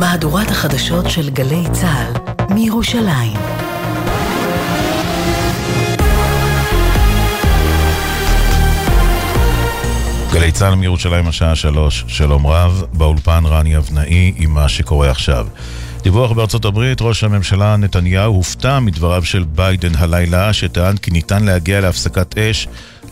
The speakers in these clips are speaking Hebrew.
מהדורת החדשות של גלי צה"ל מירושלים. גלי צה"ל מירושלים השעה שלוש, שלום רב, באולפן רני אבנאי עם מה שקורה עכשיו. דיווח בארצות הברית, ראש הממשלה נתניהו הופתע מדבריו של ביידן הלילה, שטען כי ניתן להגיע להפסקת אש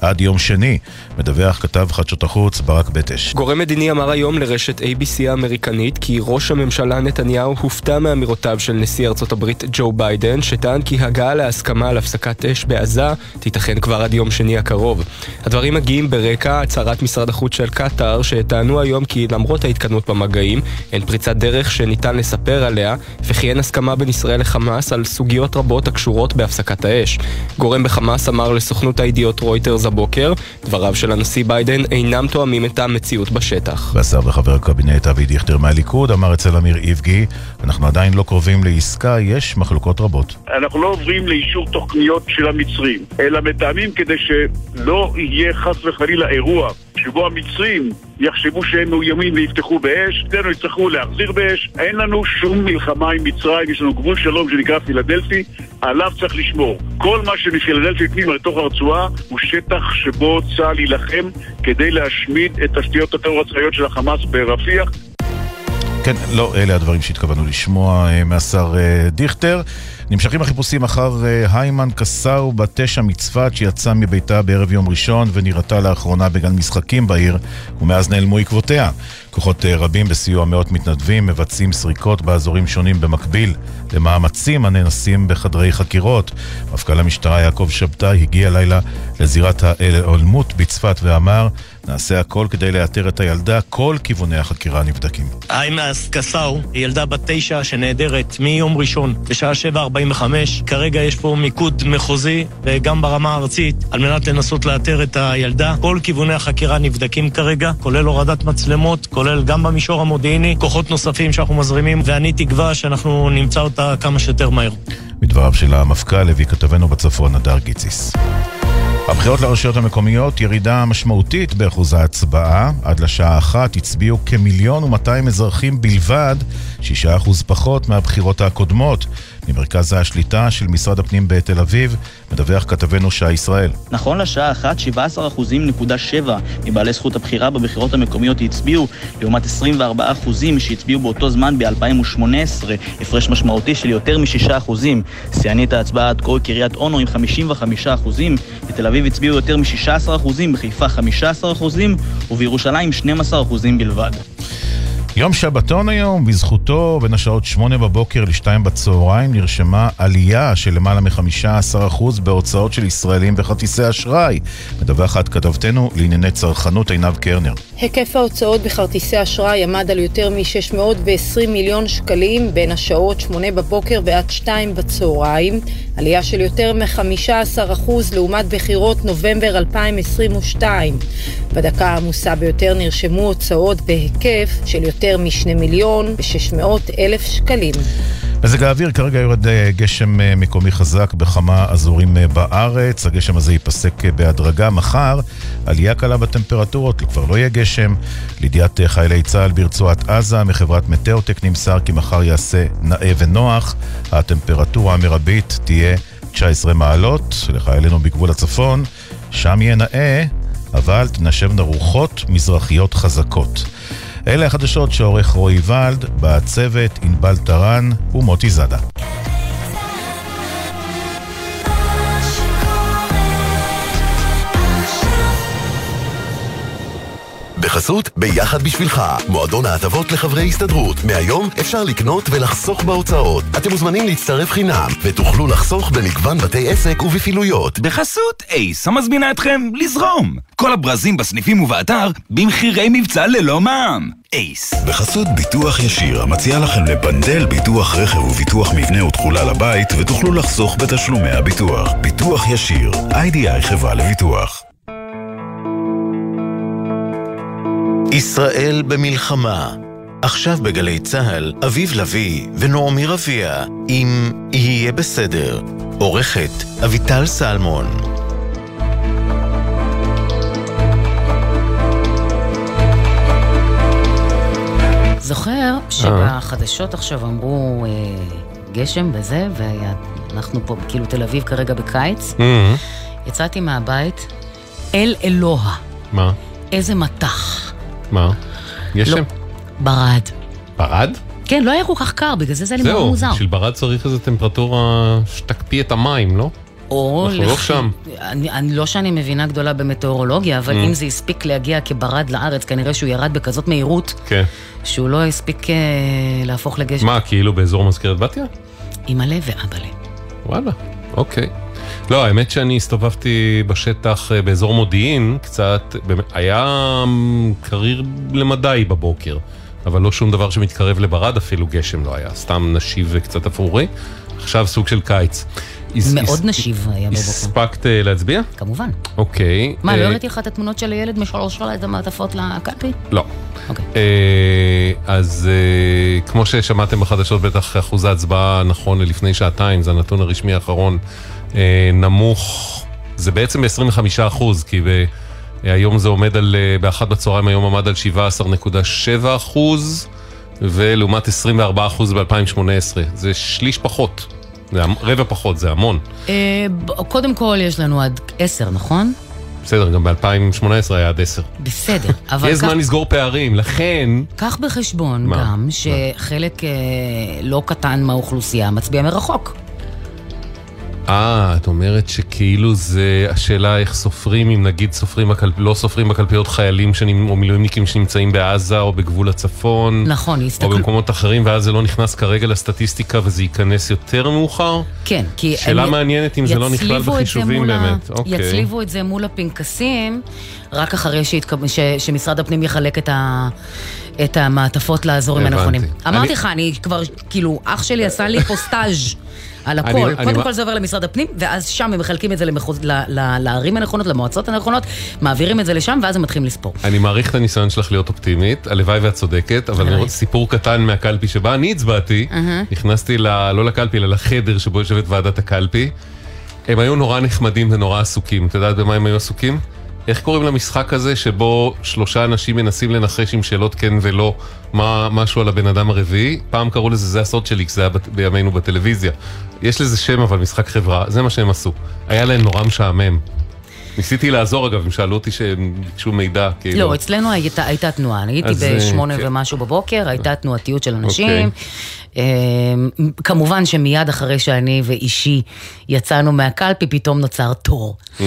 עד יום שני, מדווח כתב חדשות החוץ ברק בטש. גורם מדיני אמר היום לרשת ABC האמריקנית כי ראש הממשלה נתניהו הופתע מאמירותיו של נשיא ארצות הברית ג'ו ביידן, שטען כי הגעה להסכמה על הפסקת אש בעזה תיתכן כבר עד יום שני הקרוב. הדברים מגיעים ברקע הצהרת משרד החוץ של קטאר, שטענו היום כי למרות ההתקדמות במגעים, אין פריצת דרך שניתן לספר עליה, וכי אין הסכמה בין ישראל לחמאס על סוגיות רבות הקשורות בהפסקת האש. גורם בחמאס אמר לסוכנות הידיעות רויטרס הבוקר, דבריו של הנשיא ביידן אינם תואמים את המציאות בשטח. והשר וחבר הקבינט אבי דיכטר מהליכוד אמר אצל אמיר איבגי, אנחנו עדיין לא קרובים לעסקה, יש מחלוקות רבות. אנחנו לא עוברים לאישור תוכניות של המצרים, אלא מתאמים כדי שלא יהיה חס וחלילה אירוע שבו המצרים יחשבו שהם מאוימים ויפתחו באש, אצלנו יצטרכו להחזיר באש. אין לנו שום מלחמה עם מצרים, יש לנו גבול שלום שנקרא פילדלפי, עליו צריך לשמור. כל מה שמפילדלפי פנימה לתוך הרצועה הוא שטח שבו צה"ל יילחם כדי להשמיד את תשתיות הטרור הצבאיות של החמאס ברפיח. כן, לא אלה הדברים שהתכוונו לשמוע אה, מהשר אה, דיכטר. נמשכים החיפושים אחר אה, היימן קסאו בת תשע מצפת שיצאה מביתה בערב יום ראשון ונראתה לאחרונה בגן משחקים בעיר ומאז נעלמו עקבותיה. כוחות רבים בסיוע מאות מתנדבים מבצעים סריקות באזורים שונים במקביל למאמצים הננסים בחדרי חקירות. מפכ"ל המשטרה יעקב שבתאי הגיע לילה לזירת ההיעלמות בצפת ואמר נעשה הכל כדי לאתר את הילדה, כל כיווני החקירה נבדקים. איימאס קסאו היא ילדה בת תשע שנעדרת מיום ראשון בשעה 7.45. כרגע יש פה מיקוד מחוזי וגם ברמה הארצית על מנת לנסות לאתר את הילדה. כל כיווני החקירה נבדקים כרגע, כולל הורדת מצלמות, כולל גם במישור המודיעיני, כוחות נוספים שאנחנו מזרימים, ואני תקווה שאנחנו נמצא אותה כמה שיותר מהר. מדבריו של המפכ"ל הביא כתבנו בצפון, הדר גיציס. הבחירות לרשויות המקומיות, ירידה משמעותית באחוז ההצבעה. עד לשעה אחת הצביעו כמיליון ומאתיים אזרחים בלבד, שישה אחוז פחות מהבחירות הקודמות. ממרכז השליטה של משרד הפנים בתל אביב, מדווח כתבנו שי ישראל. נכון לשעה אחת, 17 אחוזים נקודה שבע מבעלי זכות הבחירה בבחירות המקומיות הצביעו, לעומת 24 אחוזים שהצביעו באותו זמן ב-2018, הפרש משמעותי של יותר מ-6 אחוזים. שיאנית ההצבעה עד כה קריית אונו עם 55 אחוזים, בתל אביב הצביעו יותר מ-16 אחוזים, בחיפה 15 אחוזים, ובירושלים 12 אחוזים בלבד. יום שבתון היום, בזכותו בין השעות שמונה בבוקר לשתיים בצהריים נרשמה עלייה של למעלה מ-15% בהוצאות של ישראלים בכרטיסי אשראי. מדווחת כתבתנו לענייני צרכנות עינב קרנר. היקף ההוצאות בכרטיסי אשראי עמד על יותר מ-620 מיליון שקלים בין השעות שמונה בבוקר ועד שתיים בצהריים, עלייה של יותר מ-15% לעומת בחירות נובמבר 2022. בדקה העמוסה ביותר נרשמו הוצאות בהיקף של יותר מ-2 מיליון ו-600 אלף שקלים. מזג האוויר, כרגע יורד אה, גשם אה, מקומי חזק בכמה אזורים אה, בארץ. הגשם הזה ייפסק בהדרגה. מחר, עלייה קלה בטמפרטורות, כבר לא יהיה גשם. לידיעת חיילי צה"ל ברצועת עזה, מחברת מטאוטק נמסר כי מחר יעשה נאה ונוח. הטמפרטורה המרבית תהיה 19 מעלות. לחיילינו בגבול הצפון, שם יהיה נאה, אבל תנשבנה רוחות מזרחיות חזקות. אלה החדשות שעורך רועי ולד, בצוות ענבל טרן ומוטי זאדה. בחסות ביחד בשבילך, מועדון ההטבות לחברי הסתדרות. מהיום אפשר לקנות ולחסוך בהוצאות. אתם מוזמנים להצטרף חינם, ותוכלו לחסוך במגוון בתי עסק ובפעילויות. בחסות אייס, המזמינה אתכם לזרום. כל הברזים בסניפים ובאתר, במחירי מבצע ללא מע"מ. אייס. בחסות ביטוח ישיר, המציע לכם לבנדל ביטוח רכב וביטוח מבנה ותכולה לבית, ותוכלו לחסוך בתשלומי הביטוח. ביטוח ישיר, איי-די-איי חברה לביטוח. ישראל במלחמה. עכשיו בגלי צה"ל, אביב לביא ונעמי רביע, אם יהיה בסדר. עורכת אביטל סלמון. זוכר שבחדשות עכשיו אמרו אה, גשם וזה, ואנחנו פה, כאילו תל אביב כרגע בקיץ. יצאתי מהבית, אל אלוה. מה? איזה מטח. מה? גשם? לא, ברד. ברד? כן, לא היה כל כך קר, בגלל זה זה היה לי מאוד מוזר. זהו, בשביל ברד צריך איזו טמפרטורה שתקפיא את המים, לא? או אנחנו לא שם. אני, אני, לא שאני מבינה גדולה במטאורולוגיה, אבל Mm. אם זה הספיק להגיע כברד לארץ, כנראה שהוא ירד בכזאת מהירות, כן. שהוא לא הספיק אה, להפוך לגשם. מה, כאילו באזור מזכרת בתיה? אימא'לה ואבא'לה. וואלה, אוקיי. לא, האמת שאני הסתובבתי בשטח אה, באזור מודיעין, קצת, היה קריר למדי בבוקר, אבל לא שום דבר שמתקרב לברד, אפילו גשם לא היה, סתם נשיב וקצת אפרורי, עכשיו סוג של קיץ. מאוד נשיב היה בבוקר. הספקת אה, להצביע? כמובן. אוקיי. מה, לא אה, הראיתי לך את התמונות של הילד משלוש שלה, את המעטפות לקלפי? לא. אוקיי. אה, אז אה, כמו ששמעתם בחדשות, בטח אחוז ההצבעה נכון ללפני שעתיים, זה הנתון הרשמי האחרון, אה, נמוך, זה בעצם ב-25 אחוז, כי ב... היום זה עומד על, אה, באחת בצהריים היום עמד על 17.7 אחוז, ולעומת 24 אחוז ב-2018, זה שליש פחות, זה רבע פחות, זה המון. אה, קודם כל יש לנו עד עשר, נכון? בסדר, גם ב-2018 היה עד 10. בסדר, אבל יש זמן לסגור פערים, לכן... קח בחשבון מה? גם שחלק אה, לא קטן מהאוכלוסייה מצביע מרחוק. אה, את אומרת שכאילו זה השאלה איך סופרים, אם נגיד סופרים, בקל... לא סופרים בקלפיות חיילים שנמ... או מילואימניקים שנמצאים בעזה או בגבול הצפון. נכון, או יסתכלו... במקומות אחרים, ואז זה לא נכנס כרגע לסטטיסטיקה וזה ייכנס יותר מאוחר? כן, כי... שאלה הם מעניינת אם זה לא נכלל בחישובים מול ה- באמת. אוקיי. יצליבו את זה מול הפנקסים, רק אחרי שיתקב... ש... שמשרד הפנים יחלק את ה... את המעטפות לאזורים הבנתי. הנכונים. אני- אמרתי לך, אני כבר, כאילו, אח שלי עשה לי פה סטאז' על אני- הכל. אני- קודם כל זה עובר למשרד הפנים, ואז שם הם מחלקים את זה למחוז... ל... ל... לערים הנכונות, למועצות הנכונות, מעבירים את זה לשם, ואז הם מתחילים לספור. אני מעריך את הניסיון שלך להיות אופטימית, הלוואי ואת צודקת, אבל אני רוצה סיפור קטן מהקלפי שבה אני הצבעתי, אהה. נכנסתי ל... לא לקלפי, אלא לחדר שבו יושבת ועדת הקלפי. הם היו נורא נחמדים ונורא עסוקים. את יודעת במה הם היו עסוקים? איך קוראים למשחק הזה שבו שלושה אנשים מנסים לנחש עם שאלות כן ולא מה, משהו על הבן אדם הרביעי? פעם קראו לזה זה הסוד שלי כשזה היה בת- בימינו בטלוויזיה. יש לזה שם אבל משחק חברה, זה מה שהם עשו. היה להם נורא משעמם. ניסיתי לעזור אגב, הם שאלו אותי שהם ביקשו מידע, כאילו. לא, אצלנו הייתה, הייתה תנועה. אני הייתי אה, בשמונה כן. ומשהו בבוקר, הייתה תנועתיות של אנשים. אוקיי. אה, כמובן שמיד אחרי שאני ואישי יצאנו מהקלפי, פתאום נוצר תור.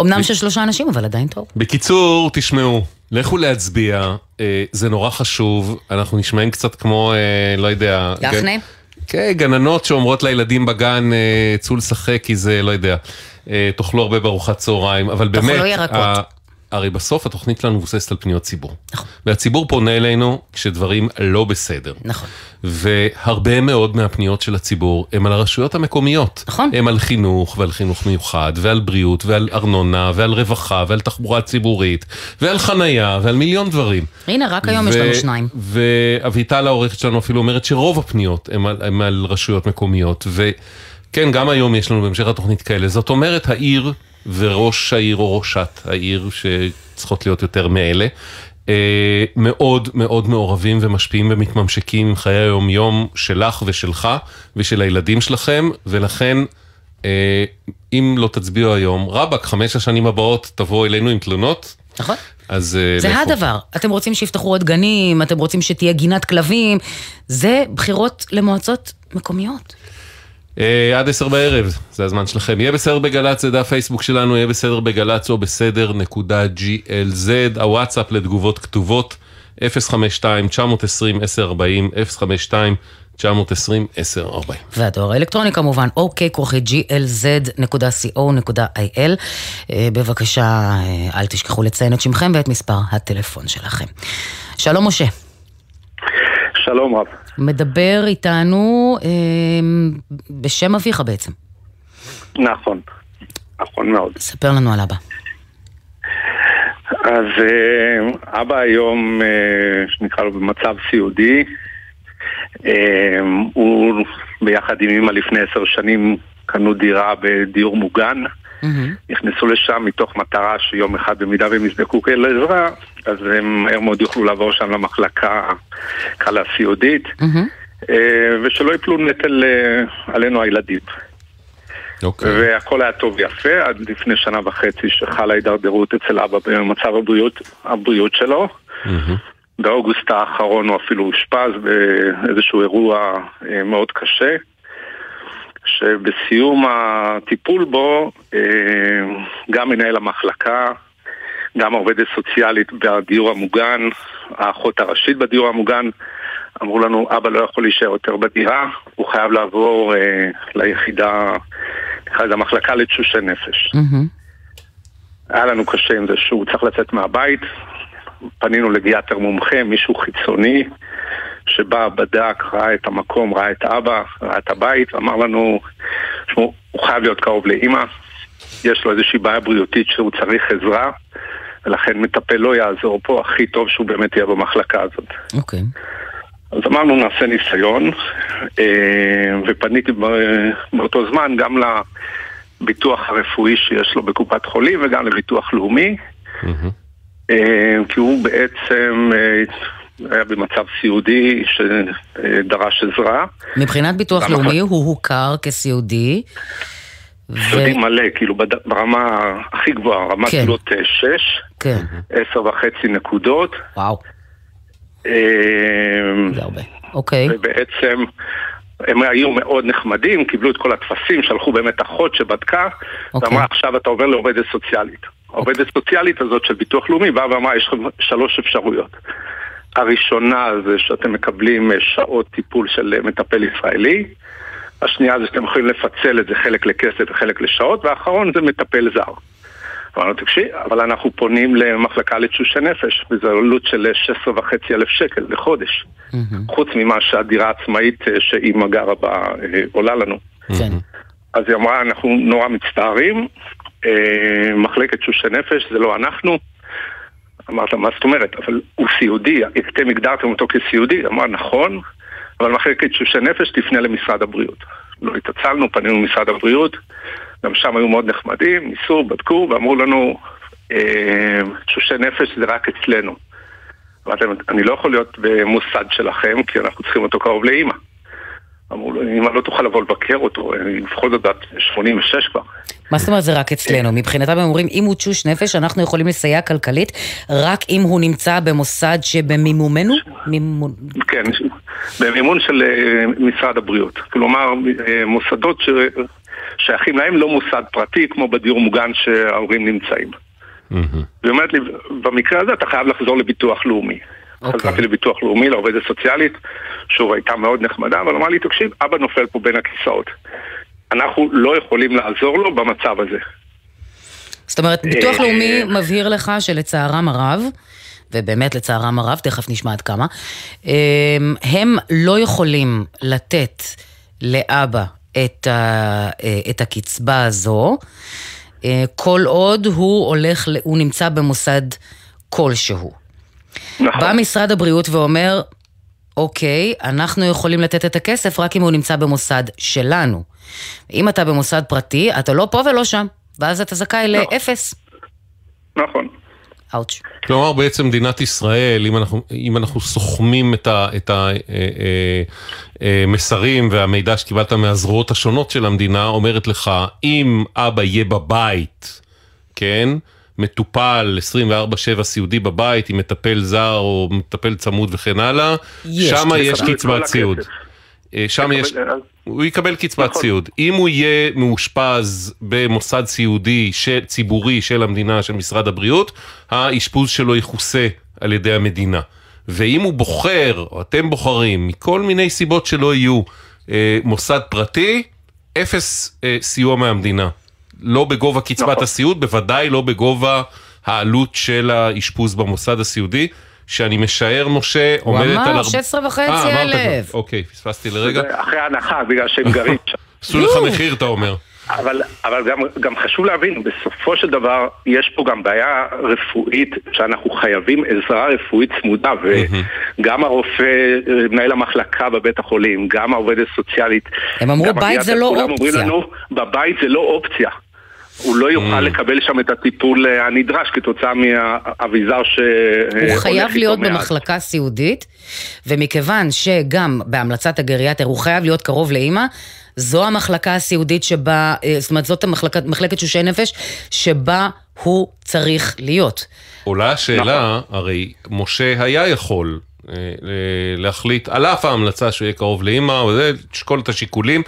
אמנם של שלושה אנשים, אבל עדיין תור. בקיצור, תשמעו, לכו להצביע, אה, זה נורא חשוב, אנחנו נשמעים קצת כמו, אה, לא יודע... גן- כן, גננות שאומרות לילדים בגן, אה, צאו לשחק, כי זה, לא יודע, תאכלו הרבה בארוחת צהריים, אבל תאכלו באמת... ירקות. הרי בסוף התוכנית שלנו מבוססת על פניות ציבור. נכון. והציבור פונה אלינו כשדברים לא בסדר. נכון. והרבה מאוד מהפניות של הציבור הם על הרשויות המקומיות. נכון. הם על חינוך ועל חינוך מיוחד ועל בריאות ועל ארנונה ועל רווחה ועל תחבורה ציבורית ועל חנייה ועל מיליון דברים. הנה, רק היום יש ו- לנו שניים. ואביטל העורכת שלנו אפילו אומרת שרוב הפניות הם על, הם על רשויות מקומיות. וכן, גם היום יש לנו בהמשך התוכנית כאלה. זאת אומרת, העיר וראש העיר או ראשת העיר, שצריכות להיות יותר מאלה, אה, מאוד מאוד מעורבים ומשפיעים ומתממשקים עם חיי היום-יום שלך ושלך ושל הילדים שלכם, ולכן... אה, אם לא תצביעו היום, רבאק, חמש השנים הבאות תבואו אלינו עם תלונות. נכון. אז אה, זה לכו. הדבר. אתם רוצים שיפתחו עוד גנים, אתם רוצים שתהיה גינת כלבים, זה בחירות למועצות מקומיות. אה, עד עשר בערב, זה הזמן שלכם. יהיה בסדר בגל"צ, זה דף פייסבוק שלנו, יהיה בסדר בגל"צ או בסדר נקודה glz, הוואטסאפ לתגובות כתובות, 052-920-1040, 052-920-1040. והדואר האלקטרוני כמובן, אוקיי, כרוכי glz.co.il. בבקשה, אה, אל תשכחו לציין את שמכם ואת מספר הטלפון שלכם. שלום משה. שלום רב. מדבר איתנו אה, בשם אביך בעצם. נכון, נכון מאוד. ספר לנו על אבא. אז אה, אבא היום, אה, שנקרא לו במצב סיעודי, אה, הוא ביחד עם אמא לפני עשר שנים קנו דירה בדיור מוגן. נכנסו לשם מתוך מטרה שיום אחד במידה והם יזדקו לעזרה, אז הם מהר מאוד יוכלו לעבור שם למחלקה, נקרא לה סיעודית, אה, ושלא יפלו נטל אה, עלינו הילדים. אוקיי. והכל היה טוב ויפה, עד לפני שנה וחצי שחלה הידרדרות אצל אבא במצב הבריאות, הבריאות שלו. באוגוסט האחרון הוא אפילו אושפז באיזשהו אירוע אה, מאוד קשה. שבסיום הטיפול בו אה, גם מנהל המחלקה, גם העובדת סוציאלית בדיור המוגן, האחות הראשית בדיור המוגן, אמרו לנו, אבא לא יכול להישאר יותר בדירה, הוא חייב לעבור אה, ליחידה, נקרא לזה המחלקה לתשושי נפש. היה לנו קשה עם זה שהוא צריך לצאת מהבית, פנינו לגיאטר מומחה, מישהו חיצוני, שבא, בדק, ראה את המקום, ראה את אבא, ראה את הבית, ואמר לנו, תשמעו, הוא חייב להיות קרוב לאימא, יש לו איזושהי בעיה בריאותית שהוא צריך עזרה, ולכן מטפל לא יעזור פה, הכי טוב שהוא באמת יהיה במחלקה הזאת. אוקיי. Okay. אז אמרנו נעשה ניסיון, אה, ופניתי באותו זמן גם לביטוח הרפואי שיש לו בקופת חולים וגם לביטוח לאומי, mm-hmm. כי הוא בעצם אה, היה במצב סיעודי שדרש עזרה. מבחינת ביטוח לאומי הוא הוכר כסיעודי. סיעודי מלא, כאילו ברמה הכי גבוהה, רמת כן. גלות 6, כן. 10 וחצי נקודות. וואו. אמ, זה הרבה, אוקיי. ובעצם הם היו מאוד נחמדים, קיבלו את כל הטפסים, שלחו באמת אחות שבדקה, אוקיי. ואמרה עכשיו אתה עובר לעובדת סוציאלית. העובדת סוציאלית הזאת של ביטוח לאומי באה ואמרה יש לכם שלוש אפשרויות. הראשונה זה שאתם מקבלים אה, שעות טיפול של אה, מטפל ישראלי, השנייה זה שאתם יכולים לפצל את זה חלק לכסף וחלק לשעות, והאחרון זה מטפל זר. אמרנו, תקשיב, אבל אנחנו פונים למחלקה לתשושי נפש, וזו עלות של 16.5 אלף שקל לחודש. Mm-hmm. חוץ ממה שהדירה העצמאית אה, שאימא גרה בה עולה לנו. כן. אז היא אמרה, אנחנו נורא מצטערים, מחלקת תשושי נפש זה לא אנחנו, אמרת, מה זאת אומרת? אבל הוא סיעודי, אתם הגדרתם אותו כסיעודי? אמר, נכון, אבל מחלקת תשושי נפש תפנה למשרד הבריאות. לא התעצלנו, פנינו למשרד הבריאות, גם שם היו מאוד נחמדים, ניסו, בדקו ואמרו לנו, אה, תשושי נפש זה רק אצלנו. אמרתם, אני לא יכול להיות במוסד שלכם, כי אנחנו צריכים אותו קרוב לאימא. אמרו לו, אמא לא תוכל לבוא לבקר אותו, היא בכל זאת בת 86 כבר. מה זאת אומרת זה רק אצלנו? מבחינתם הם אומרים, אם הוא תשוש נפש, אנחנו יכולים לסייע כלכלית רק אם הוא נמצא במוסד שבמימומנו? כן, במימון של אה, משרד הבריאות. כלומר, אה, מוסדות ששייכים להם לא מוסד פרטי, כמו בדיור מוגן שההורים נמצאים. היא אומרת לי, במקרה הזה אתה חייב לחזור לביטוח לאומי. אוקיי. חזרתי לביטוח לאומי, לעובדת סוציאלית, שוב הייתה מאוד נחמדה, אבל אמר לי, תקשיב, אבא נופל פה בין הכיסאות. אנחנו לא יכולים לעזור לו במצב הזה. זאת אומרת, ביטוח אה, לאומי מבהיר לך שלצערם הרב, ובאמת לצערם הרב, תכף נשמע עד כמה, אמ, הם לא יכולים לתת לאבא את, ה, אה, את הקצבה הזו, אה, כל עוד הוא הולך, הוא נמצא במוסד כלשהו. נכון. בא משרד הבריאות ואומר, אוקיי, אנחנו יכולים לתת את הכסף רק אם הוא נמצא במוסד שלנו. אם אתה במוסד פרטי, אתה לא פה ולא שם, ואז אתה זכאי לא. לאפס. נכון. אאוץ'. כלומר, בעצם מדינת ישראל, אם אנחנו, אם אנחנו סוכמים את המסרים אה, אה, אה, והמידע שקיבלת מהזרועות השונות של המדינה, אומרת לך, אם אבא יהיה בבית, כן? מטופל 24/7 סיעודי בבית עם מטפל זר או מטפל צמוד וכן הלאה, שם יש קצבת סיעוד. שם יש, הוא יקבל קצבת נכון. סיעוד. אם הוא יהיה מאושפז במוסד סיעודי ציבורי של המדינה, של משרד הבריאות, האשפוז שלו יכוסה על ידי המדינה. ואם הוא בוחר, או אתם בוחרים, מכל מיני סיבות שלא יהיו, אה, מוסד פרטי, אפס אה, סיוע מהמדינה. לא בגובה קצבת נכון. הסיעוד, בוודאי לא בגובה העלות של האשפוז במוסד הסיעודי. שאני משער, משה, עומדת על... הוא אמר 16 וחצי אה, אלף. אוקיי, פספסתי לרגע. אחרי הנחה, בגלל שהם גרים שם. עשו לך מחיר, אתה אומר. אבל, אבל גם, גם חשוב להבין, בסופו של דבר יש פה גם בעיה רפואית שאנחנו חייבים עזרה רפואית צמודה וגם הרופא, מנהל המחלקה בבית החולים, גם העובדת הסוציאלית. הם אמרו בית זה לא כולם אופציה. אומרים לנו, בבית זה לא אופציה. הוא לא יוכל לקבל שם את הטיפול אה, הנדרש כתוצאה מהאביזר ש... הוא חייב להיות במחלקה סיעודית, ומכיוון שגם בהמלצת הגריאטר הוא חייב להיות קרוב לאימא, זו המחלקה הסיעודית שבה, אה, זאת אומרת, זאת המחלקת, מחלקת שושי נפש, שבה הוא צריך להיות. עולה השאלה, הרי משה היה יכול אה, להחליט, על אף ההמלצה שהוא יהיה קרוב לאימא, לשקול את השיקולים,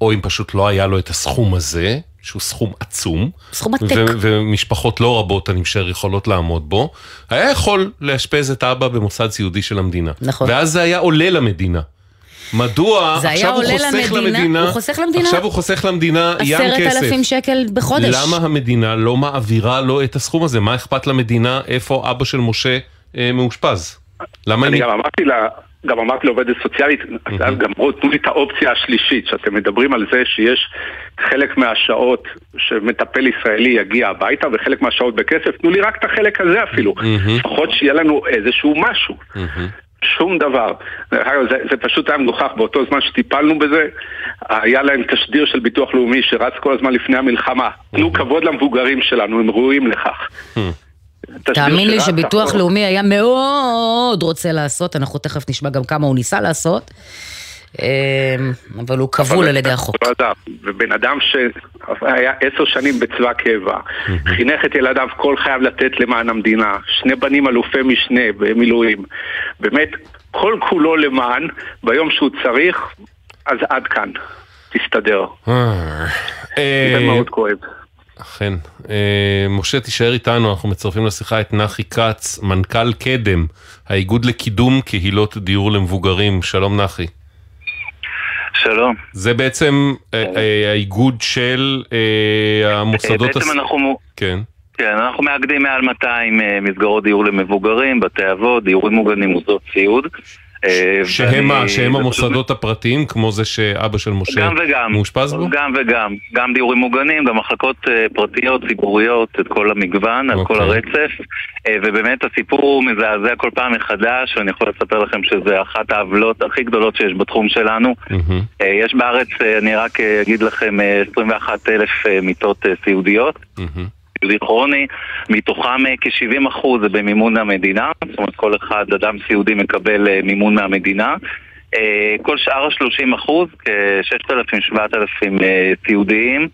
או אם פשוט לא היה לו את הסכום הזה, שהוא סכום עצום. סכום עתק. ו- ומשפחות לא רבות, אני משער, יכולות לעמוד בו. היה יכול לאשפז את אבא במוסד סיעודי של המדינה. נכון. ואז זה היה עולה למדינה. מדוע עכשיו הוא חוסך למדינה- למדינה, הוא חוסך למדינה עכשיו הוא חוסך למדינה ים עשרת כסף. אלפים שקל בחודש. למה המדינה לא מעבירה לו את הסכום הזה? מה אכפת למדינה איפה אבא של משה אה, מאושפז? למה אני היא... גם אמרתי לה, גם אמרתי לעובדת סוציאלית, גם בואו תנו לי את האופציה השלישית, שאתם מדברים על זה שיש חלק מהשעות שמטפל ישראלי יגיע הביתה וחלק מהשעות בכסף, תנו לי רק את החלק הזה אפילו, לפחות שיהיה לנו איזשהו משהו. שום דבר. זה, זה פשוט היה מגוחך, באותו זמן שטיפלנו בזה, היה להם תשדיר של ביטוח לאומי שרץ כל הזמן לפני המלחמה. תנו כבוד למבוגרים שלנו, הם ראויים לכך. תאמין לי שביטוח אחורה. לאומי היה מאוד רוצה לעשות, אנחנו תכף נשמע גם כמה הוא ניסה לעשות, אמ, אבל הוא כבול על ידי החוק. לא ובן אדם שהיה עשר שנים בצבא קבע, חינך את ילדיו כל חייו לתת למען המדינה, שני בנים אלופי משנה במילואים, באמת, כל כולו למען, ביום שהוא צריך, אז עד כאן, תסתדר. אה, זה מאוד כואב. אכן. אה, משה, תישאר איתנו, אנחנו מצרפים לשיחה את נחי כץ, מנכ"ל קדם, האיגוד לקידום קהילות דיור למבוגרים. שלום נחי. שלום. זה בעצם אה, אה, האיגוד של המוסדות... בעצם אנחנו... כן. כן, אנחנו מאגדים מעל 200 אה, מסגרות דיור למבוגרים, בתי אבות, דיורים מוגנים, מוסדות סיעוד. אה, שהם מה? ואני- שהם המוסדות הפרטיים, כמו זה שאבא של משה גם וגם. מאושפז בו? גם וגם. גם דיורים מוגנים, גם מחלקות אה, פרטיות, ציבוריות, את כל המגוון, על כל אוקיי. הרצף. אה, ובאמת הסיפור הוא מזעזע כל פעם מחדש, ואני יכול לספר לכם שזה אחת העוולות הכי גדולות שיש בתחום שלנו. אה, יש בארץ, אני רק אגיד לכם, אה, 21 אלף מיטות סיעודיות. מהמם. סיעודי כרוני, מתוכם אה, כ-70% זה במימון המדינה, זאת אומרת כל אחד, אדם סיעודי מקבל אה, מימון מהמדינה. אה, כל שאר ה-30%, כ-6,000-7,000 אה, סיעודיים,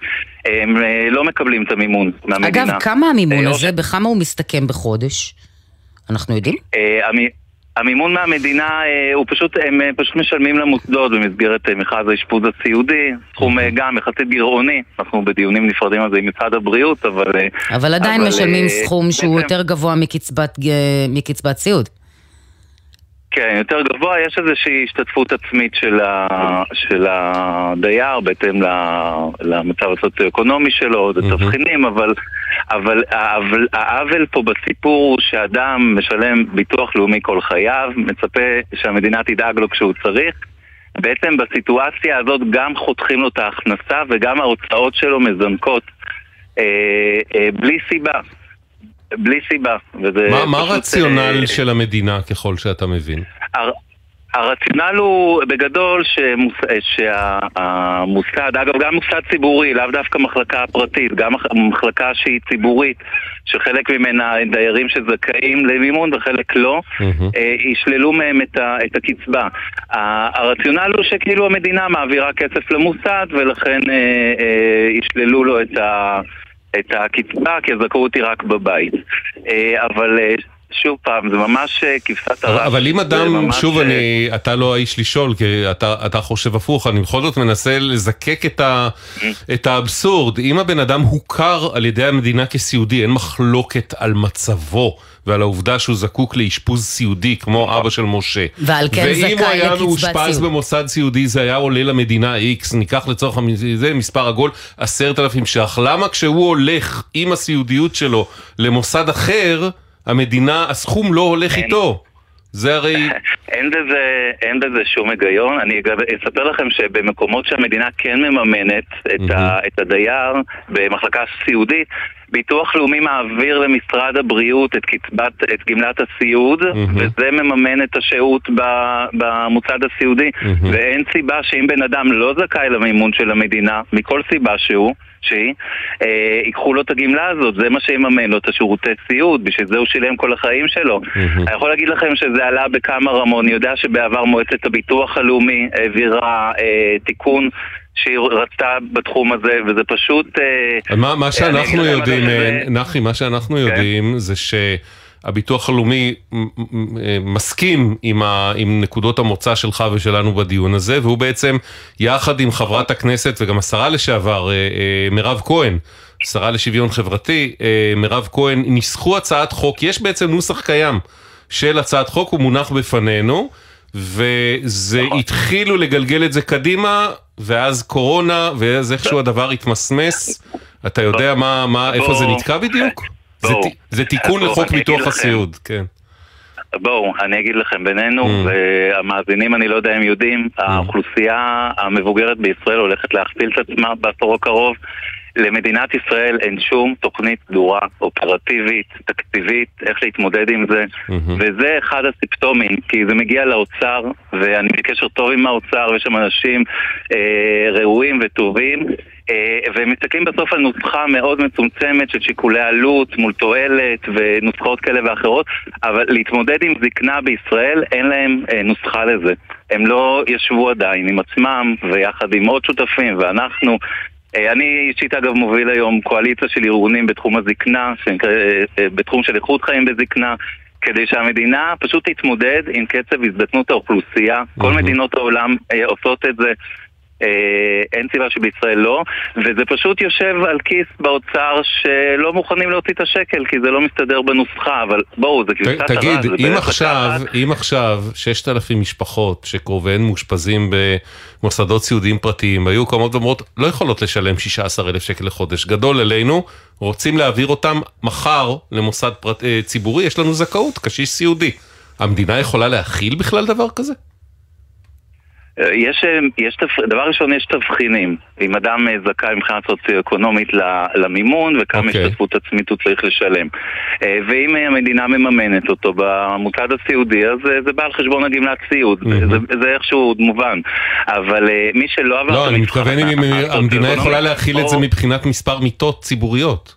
הם לא מקבלים את המימון מהמדינה. אגב, כמה המימון הזה, בכמה הוא מסתכם בחודש? אנחנו יודעים? המ- המימון מהמדינה, אה, הוא פשוט, הם אה, פשוט משלמים למוסדות במסגרת אה, מכרז האשפוז הסיעודי, סכום אה, גם יחסית גירעוני, אנחנו בדיונים נפרדים על זה עם משרד הבריאות, אבל... אבל עדיין אבל, משלמים סכום שהוא בעצם- יותר גבוה מקצבת, מקצבת סיעוד. כן, יותר גבוה, יש איזושהי השתתפות עצמית של, ה, של הדייר בהתאם ל- למצב הסוציו-אקונומי שלו, עוד התבחינים, אבל, אבל העוול, העוול פה בסיפור הוא שאדם משלם ביטוח לאומי כל חייו, מצפה שהמדינה תדאג לו כשהוא צריך. בעצם בסיטואציה הזאת גם חותכים לו את ההכנסה וגם ההוצאות שלו מזנקות אה, אה, בלי סיבה. בלי סיבה. מה- מה הרציונל אה, של המדינה, ככל שאתה מבין? הר- הרציונל הוא בגדול שמוס... שהמוסד, אגב גם מוסד ציבורי, לאו דווקא מחלקה פרטית, גם מח- מחלקה שהיא ציבורית, שחלק ממנה דיירים שזכאים למימון וחלק לא, אה, ישללו מהם את, ה... את הקצבה. הרציונל הוא שכאילו המדינה מעבירה כסף למוסד ולכן אה, אה, ישללו לו את ה... את הקצבה, כי הזכאות היא רק בבית. אה, אבל אה, שוב פעם, זה ממש אה, כבשת הרש. אבל אם אדם, שוב, אה, אני, אתה לא האיש לשאול, כי אתה, אתה חושב הפוך, אני בכל זאת מנסה לזקק את, ה, את האבסורד. אם הבן אדם הוכר על ידי המדינה כסיעודי, אין מחלוקת על מצבו ועל העובדה שהוא זקוק לאשפוז סיעודי, כמו אבא של משה. ועל כן זכאי ואם הוא היה לקצבת מאושפז סיעוד. במוסד סיעודי, זה היה עולה למדינה X, ניקח לצורך זה מספר עגול, עשרת אלפים ש"ח. למה כשהוא הולך עם הסיעודיות שלו למוסד אחר, המדינה, הסכום לא הולך איתו? זה הרי... אין בזה, אין בזה שום היגיון. אני אספר לכם שבמקומות שהמדינה כן מממנת את, ה, את הדייר במחלקה סיעודית, ביטוח לאומי מעביר למשרד הבריאות את קצבת, את גמלת הסיעוד, וזה מממן את השהות ב- במוצד הסיעודי. ואין סיבה שאם בן אדם לא זכאי למימון של המדינה, מכל סיבה שהוא, שהיא, אה, ייקחו לו את הגמלה הזאת, זה מה שיממן לו את השירותי סיעוד, בשביל זה הוא שילם כל החיים שלו. אני יכול להגיד לכם שזה עלה בכמה רמות, אני יודע שבעבר מועצת הביטוח הלאומי העבירה אה, תיקון שהיא רצתה בתחום הזה, וזה פשוט... אה, מה, מה שאנחנו יודעים, אה, נחי, מה שאנחנו יודעים זה שהביטוח הלאומי מסכים עם, ה, עם נקודות המוצא שלך ושלנו בדיון הזה, והוא בעצם, יחד עם חברת הכנסת וגם השרה לשעבר, אה, אה, מירב כהן, שרה לשוויון חברתי, אה, מירב כהן, ניסחו הצעת חוק, יש בעצם נוסח קיים של הצעת חוק, הוא מונח בפנינו. וזה התחילו לגלגל את זה קדימה, ואז קורונה, ואז איכשהו הדבר התמסמס. אתה יודע מה, מה, איפה זה נתקע בדיוק? זה תיקון לחוק ביטוח. הסיעוד, כן. בואו, אני אגיד לכם, בינינו, Mm. והמאזינים, אני לא יודע אם יודעים, האוכלוסייה המבוגרת בישראל הולכת להכפיל את עצמה בעשור הקרוב. למדינת ישראל אין שום תוכנית סדורה, אופרטיבית, תקציבית, איך להתמודד עם זה, וזה אחד הסימפטומים, כי זה מגיע לאוצר, ואני בקשר טוב עם האוצר, ויש שם אנשים אה, ראויים וטובים, אה, והם מסתכלים בסוף על נוסחה מאוד מצומצמת של שיקולי עלות מול תועלת ונוסחאות כאלה ואחרות, אבל להתמודד עם זקנה בישראל אין להם אה, נוסחה לזה. הם לא ישבו עדיין עם עצמם ויחד עם עוד שותפים ואנחנו אה, אני אישית אגב מוביל היום קואליציה של ארגונים בתחום הזקנה, בתחום של איכות חיים בזקנה, כדי שהמדינה פשוט תתמודד עם קצב הזדקנות האוכלוסייה. כל מדינות העולם אה, עושות את זה. אה, אין סיבה שבישראל לא, וזה פשוט יושב על כיס באוצר שלא מוכנים להוציא את השקל כי זה לא מסתדר בנוסחה, אבל בואו, זה כבשת הרש. תגיד, זה אם עכשיו, לקחת- אם עכשיו 6,000 משפחות שקרוביהן מאושפזים במוסדות סיעודיים פרטיים, היו קמות ואומרות, לא יכולות לשלם 16,000 שקל לחודש, גדול עלינו, רוצים להעביר אותם מחר למוסד פרט, אה, ציבורי, יש לנו זכאות, קשיש סיעודי. המדינה יכולה להכיל בכלל דבר כזה? אה, יש, אה, יש. דבר ראשון, יש תבחינים. אם אדם אה, זכאי מבחינה סוציו-אקונומית למימון וכמה אוקיי. השתתפות עצמית הוא צריך לשלם. ואם המדינה מממנת אותו במוצד הסיעודי, אז זה בא על חשבון הגמלת סיעוד. זה, זה, זה איכשהו מובן. אבל מי שלא עבר... לא, אני מתכוון אם המדינה יכולה להכיל את זה או- מבחינת מספר מיטות ציבוריות.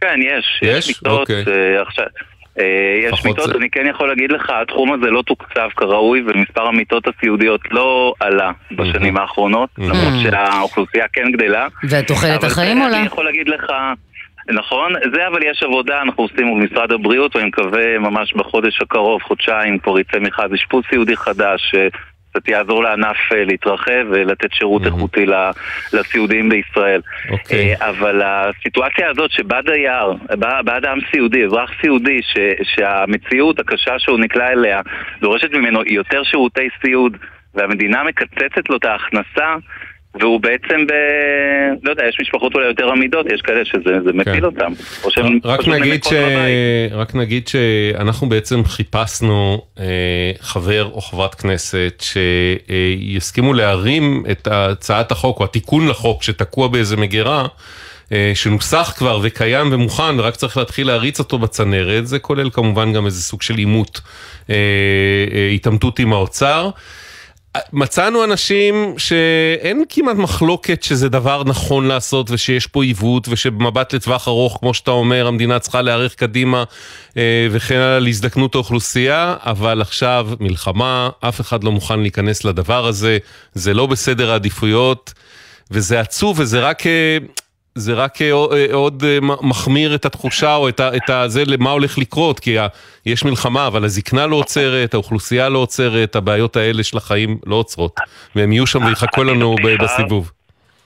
כן, יש. יש? מיטות. אוקיי. אה, עכשיו... אה, יש מיטות, זה- אני כן יכול להגיד לך, התחום הזה לא תוקצב כראוי ומספר המיטות הסיעודיות לא עלה בשנים האחרונות, למרות שהאוכלוסייה כן גדלה. ותוחלת החיים עולה. אני יכול להגיד לך... נכון, זה אבל יש עבודה, אנחנו עושים מול משרד הבריאות ואני מקווה ממש בחודש הקרוב, חודשיים, כבר יצא מכרז אשפוז סיעודי חדש שקצת יעזור לענף אה, להתרחב ולתת שירות איכותי ל- לסיעודיים בישראל. אוקיי. אה, אבל הסיטואציה הזאת שבה דייר, בא אדם סיעודי, אזרח סיעודי, ש, שהמציאות הקשה שהוא נקלע אליה דורשת ממנו יותר שירותי סיעוד והמדינה מקצצת לו את ההכנסה והוא בעצם ב... לא יודע, יש משפחות אולי יותר עמידות, יש כאלה שזה זה מפיל אותם. או שהם רק נגיד, ש... רק נגיד שאנחנו בעצם חיפשנו אה, חבר או חברת כנסת שיסכימו להרים את הצעת החוק או התיקון לחוק שתקוע באיזה מגירה. אה, שנוסח כבר וקיים ומוכן ורק צריך להתחיל להריץ אותו בצנרת, זה כולל כמובן גם איזה סוג של עימות, אה, אה, התעמתות עם האוצר. מצאנו אנשים שאין כמעט מחלוקת שזה דבר נכון לעשות ושיש פה עיוות ושבמבט לטווח ארוך, כמו שאתה אומר, המדינה צריכה להיערך קדימה אה, וכן הלאה להזדקנות האוכלוסייה, אבל עכשיו מלחמה, אף אחד לא מוכן להיכנס לדבר הזה, זה לא בסדר העדיפויות וזה עצוב וזה רק... אה, זה רק אה, עוד אה, מחמיר את התחושה או את, ה, את ה, זה למה הולך לקרות, כי יש מלחמה, אבל הזקנה לא עוצרת, האוכלוסייה לא עוצרת, הבעיות האלה של החיים לא עוצרות, והם יהיו שם ויחכו לנו בסיבוב.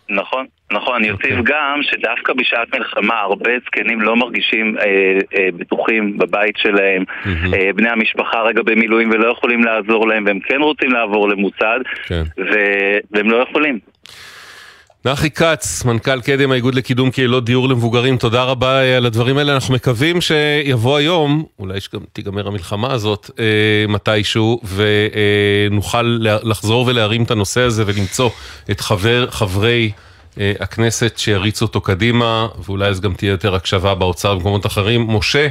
נכון, נכון, אני אוקיי. אוסיף גם שדווקא בשעת מלחמה הרבה זקנים לא מרגישים אה, אה, בטוחים בבית שלהם, אה, בני המשפחה רגע במילואים ולא יכולים לעזור להם והם כן רוצים לעבור למוסד כן. ו- והם לא יכולים. נחי כץ, מנכ"ל קדם האיגוד לקידום קהילות דיור למבוגרים, תודה רבה אה, על הדברים האלה. אנחנו מקווים שיבוא היום, אולי שגם תיגמר המלחמה הזאת אה, מתישהו, ונוכל לחזור ולהרים את הנושא הזה ולמצוא את חבר, חברי אה, הכנסת שיריצו אותו קדימה, ואולי אז גם תהיה יותר הקשבה באוצר ובמקומות אחרים. משה,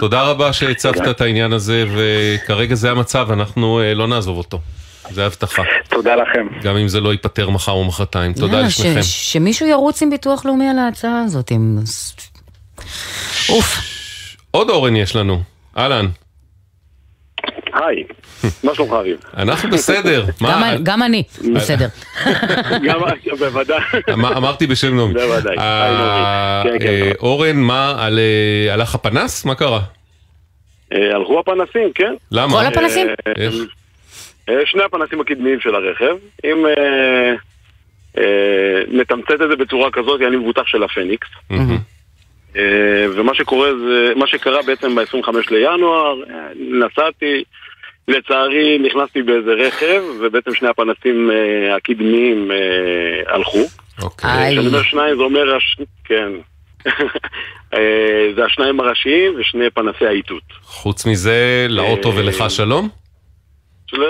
תודה רבה שהצפת את העניין הזה, וכרגע זה המצב, אנחנו אה, לא נעזוב אותו. זה הבטחה. תודה לכם. גם אם זה לא ייפתר מחר או מחרתיים. תודה לשניכם. שמישהו ירוץ עם ביטוח לאומי על ההצעה הזאת. אוף. עוד אורן יש לנו. אהלן. היי, מה שלומך אביב? אנחנו בסדר. גם אני, בסדר. בוודאי. אמרתי בשם נעמי. בוודאי. אה, כן, כן. אה, אורן, מה, אה, הלך הפנס? מה קרה? הלכו הפנסים, כן. למה? כל הפנסים? שני הפנסים הקדמיים של הרכב. אם נתמצת את זה בצורה כזאת, אני מבוטח של הפניקס. ומה שקורה זה, מה שקרה בעצם ב-25 לינואר, נסעתי, לצערי נכנסתי באיזה רכב, ובעצם שני הפנסים uh, הקדמיים uh, הלכו. אוקיי. כשאני אומר שניים זה אומר, הש... כן, זה השניים הראשיים ושני פנסי האיתות. חוץ מזה, לאוטו ולך שלום? של...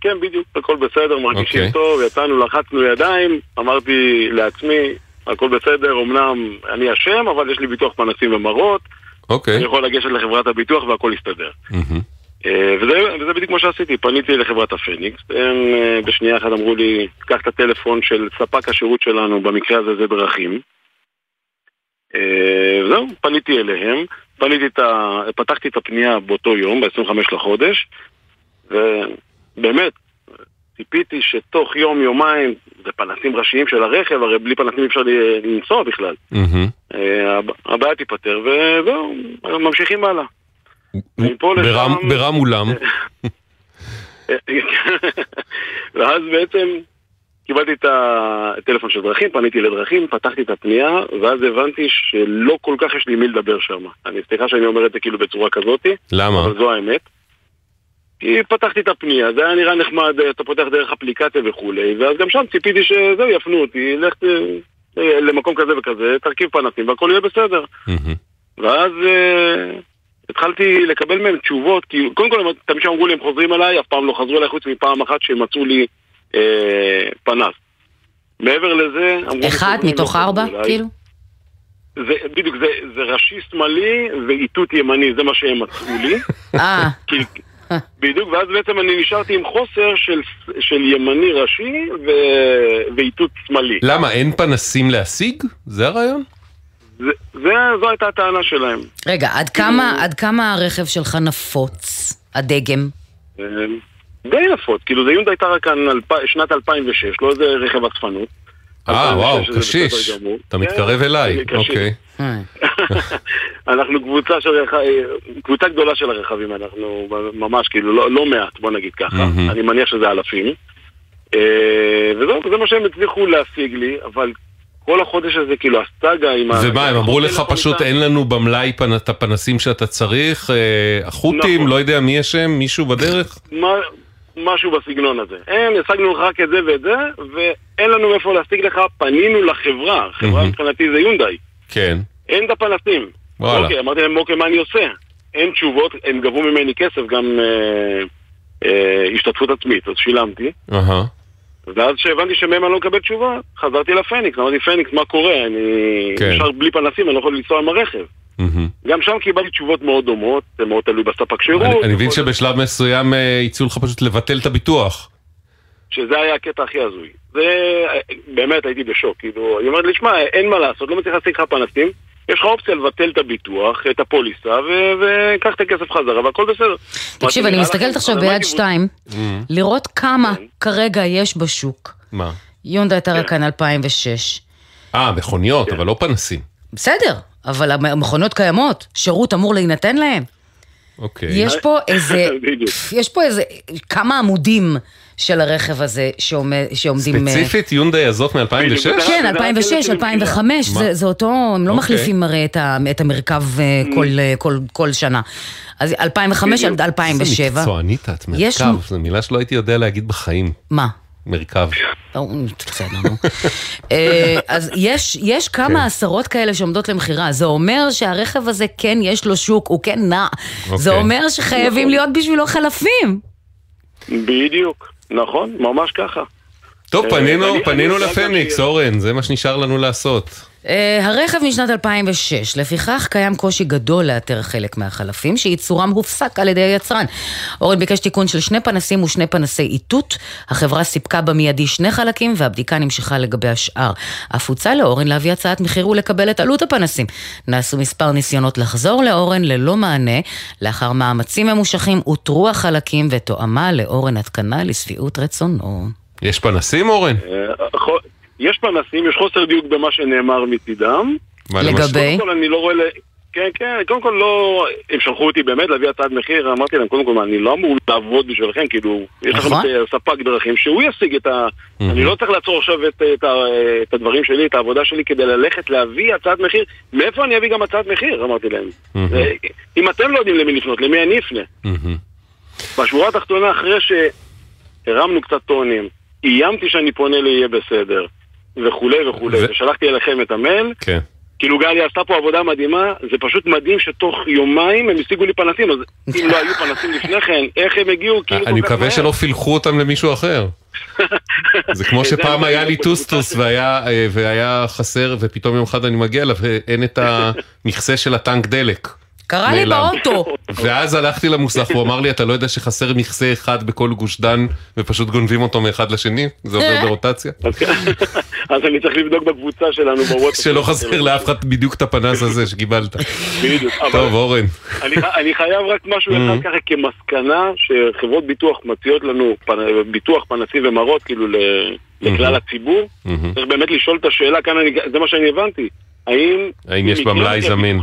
כן, בדיוק, הכל בסדר, מרגישים אוקיי. טוב, יצאנו, לחצנו ידיים, אמרתי לעצמי, הכל בסדר, אמנם אני אשם, אבל יש לי ביטוח פנסים ומראות. אוקיי. אני יכול לגשת לחברת הביטוח והכל יסתדר. אה, וזה, וזה בדיוק מה שעשיתי, פניתי לחברת הפניקס, הם אה, בשנייה אחת אמרו לי, קח את הטלפון של ספק השירות שלנו, במקרה הזה זה דרכים. אה, וזהו, פניתי אליהם, פניתי את ה... פתחתי את הפנייה באותו יום, ב-25 לחודש, ובאמת, ציפיתי שתוך יום-יומיים, זה פנסים ראשיים של הרכב, הרי בלי פנסים אי אפשר לנסוע בכלל. הבעיה תיפתר, וזהו, ממשיכים הלאה. ברם אולם. ואז בעצם קיבלתי את הטלפון של דרכים, פניתי לדרכים, פתחתי את הפנייה, ואז הבנתי שלא כל כך יש לי מי לדבר שם. אני סליחה שאני אומר את זה כאילו בצורה כזאתי. למה? אבל זו האמת. כי פתחתי את הפנייה, זה היה נראה נחמד, אתה פותח דרך אפליקציה וכולי, ואז גם שם ציפיתי שזהו, יפנו אותי, לך למקום כזה וכזה, תרכיב פנסים והכל יהיה בסדר. ואז התחלתי לקבל מהם תשובות, כי קודם כל תמיד שאמרו לי הם חוזרים אליי, אף פעם לא חזרו אליי חוץ מפעם אחת שהם מצאו לי אה, פנס. מעבר לזה... אחד מתוך ארבע, כאילו? זה, בדיוק, זה, זה ראשי שמאלי ואיתות ימני, זה מה שהם מצאו לי. אה. בדיוק, ואז בעצם אני נשארתי עם חוסר של, של ימני ראשי ו, ואיתות שמאלי. למה, אין פנסים להשיג? זה הרעיון? זה, זה, זו הייתה הטענה שלהם. רגע, עד כמה, עד כמה הרכב שלך נפוץ, הדגם? די נפוץ, כאילו זה יונדאי טראקן שנת 2006, לא איזה רכב אספנות. אה, וואו, קשיש. אתה מתקרב אליי, אוקיי. אנחנו קבוצה של קבוצה גדולה של הרכבים, אנחנו ממש כאילו לא מעט, בוא נגיד ככה. אני מניח שזה אלפים. וזהו, זה מה שהם הצליחו להשיג לי, אבל כל החודש הזה, כאילו, הסאגה עם ה... ומה, הם אמרו לך פשוט אין לנו במלאי את הפנסים שאתה צריך? החות'ים, נכון. לא יודע מי אשם, מישהו בדרך? משהו בסגנון הזה. אין, השגנו לך רק את זה ואת זה, ואין לנו מאיפה להשיג לך, פנינו לחברה, חברה מבחינתי זה יונדאי. כן. אין את הפנסים. וואלה. אוקיי, אמרתי להם, אוקיי, מה אני עושה? אין תשובות, הם גבו ממני כסף, גם אה, אה, השתתפות עצמית, אז שילמתי. אהה. ואז כשהבנתי שמהם אני לא מקבל תשובה, חזרתי לפניקס, אמרתי פניקס, מה קורה? אני כן. נשאר בלי פנסים, אני לא יכול לנסוע עם הרכב. גם שם קיבלתי תשובות מאוד דומות, זה מאוד תלוי בספק שירות. אני אני מבין שבשלב מסוים אה, הציעו לך פשוט לבטל את הביטוח. שזה היה הקטע הכי הזוי. זה, באמת הייתי בשוק, כאילו, היא אומרת לי, שמע, אין מה לעשות, לא מצליח להשיג לך פנסים, יש לך אופציה לבטל את הביטוח, את הפוליסה, וקח את הכסף חזרה, והכל בסדר. תקשיב, אני מסתכלת עכשיו ביד שתיים, לראות כמה כרגע יש בשוק. מה? יונדאי טראקן 2006. אה, מכוניות, כן. אבל לא פנסים. בסדר, אבל המכונות קיימות, שירות אמור להינתן להם. אוקיי. יש פה איזה, יש פה איזה כמה עמודים של הרכב הזה שעומד, שעומדים... אה, ספציפית יונדאי הזאת מ-2006? כן, 2006, 2005, זה, זה אותו, הם לא אוקיי. מחליפים הרי את, ה, את המרכב אה, כל, אה, כל, כל שנה. אז 2005 עד 2007. איזה מקצוענית את, יש- מרכב, זו מילה שלא הייתי יודע להגיד בחיים. מה? מרכב. בסדר, נו. אה, אז יש, יש כמה כן. עשרות כאלה שעומדות למכירה. זה אומר שהרכב הזה כן יש לו שוק, הוא כן נע. זה אוקיי. אומר שחייבים להיות בשבילו חלפים. בדיוק, נכון, ממש ככה. טוב, אה, פנינו, פנינו לפניקס, אורן, זה מה שנשאר לנו לעשות. אה, הרכב משנת 2006, לפיכך קיים קושי גדול לאתר חלק מהחלפים שייצורם הופסק על ידי היצרן. אורן ביקש תיקון של שני פנסים ושני פנסי איתות, החברה סיפקה במיידי שני חלקים והבדיקה נמשכה לגבי השאר. אף הוצע לאורן להביא הצעת מחיר ולקבל את עלות הפנסים. נעשו מספר ניסיונות לחזור לאורן ללא מענה, לאחר מאמצים ממושכים אותרו החלקים ותואמה לאורן התקנה לשביעות רצונו. יש פנסים, אורן? אה, יש פנסים, יש חוסר דיוק במה שנאמר מצידם. לגבי? קודם כל אני לא רואה... כן, כן, קודם כל לא... הם שלחו אותי באמת להביא הצעת מחיר, אמרתי להם, קודם כל, אני לא אמור לעבוד בשבילכם, כאילו, יש לכם נכון. אה, ספק דרכים, שהוא ישיג את ה... אני לא צריך לעצור עכשיו את, את, ה... את הדברים שלי, את העבודה שלי, כדי ללכת להביא הצעת מחיר. מאיפה אני אביא גם הצעת מחיר? אמרתי להם. אם אתם לא יודעים למי לפנות, למי אני אפנה? בשורה התחתונה, אחרי שהרמנו קצת טונים, איימתי שאני פונה ליהיה בסדר, וכולי וכולי, ו- ושלחתי אליכם את המייל, כן. כאילו גלי עשתה פה עבודה מדהימה, זה פשוט מדהים שתוך יומיים הם השיגו לי פנסים, אז אם לא היו פנסים לפני כן, איך הם הגיעו כאילו אני מקווה? שלא פילחו אותם למישהו אחר. זה כמו שפעם היה לי טוסטוס אה, והיה חסר ופתאום יום אחד אני מגיע אליו ואין את המכסה של הטנק דלק. קרה לי. באוטו. ואז הלכתי למוסך, הוא אמר לי, אתה לא יודע שחסר מכסה אחד בכל גוש דן ופשוט גונבים אותו מאחד לשני? זה עובר ברוטציה? אז אני צריך לבדוק בקבוצה שלנו בוואטסאפ. שלא חסר לאף אחד בדיוק את הפנס הזה שקיבלת. בדיוק, טוב, אורן. אני, אני חייב רק משהו. אחד ככה כמסקנה שחברות ביטוח מציעות לנו ביטוח פנסים ומראות כאילו ל, לכלל הציבור. צריך באמת לשאול את השאלה, כאן אני, זה מה שאני הבנתי. האם... האם יש במלאי זמין?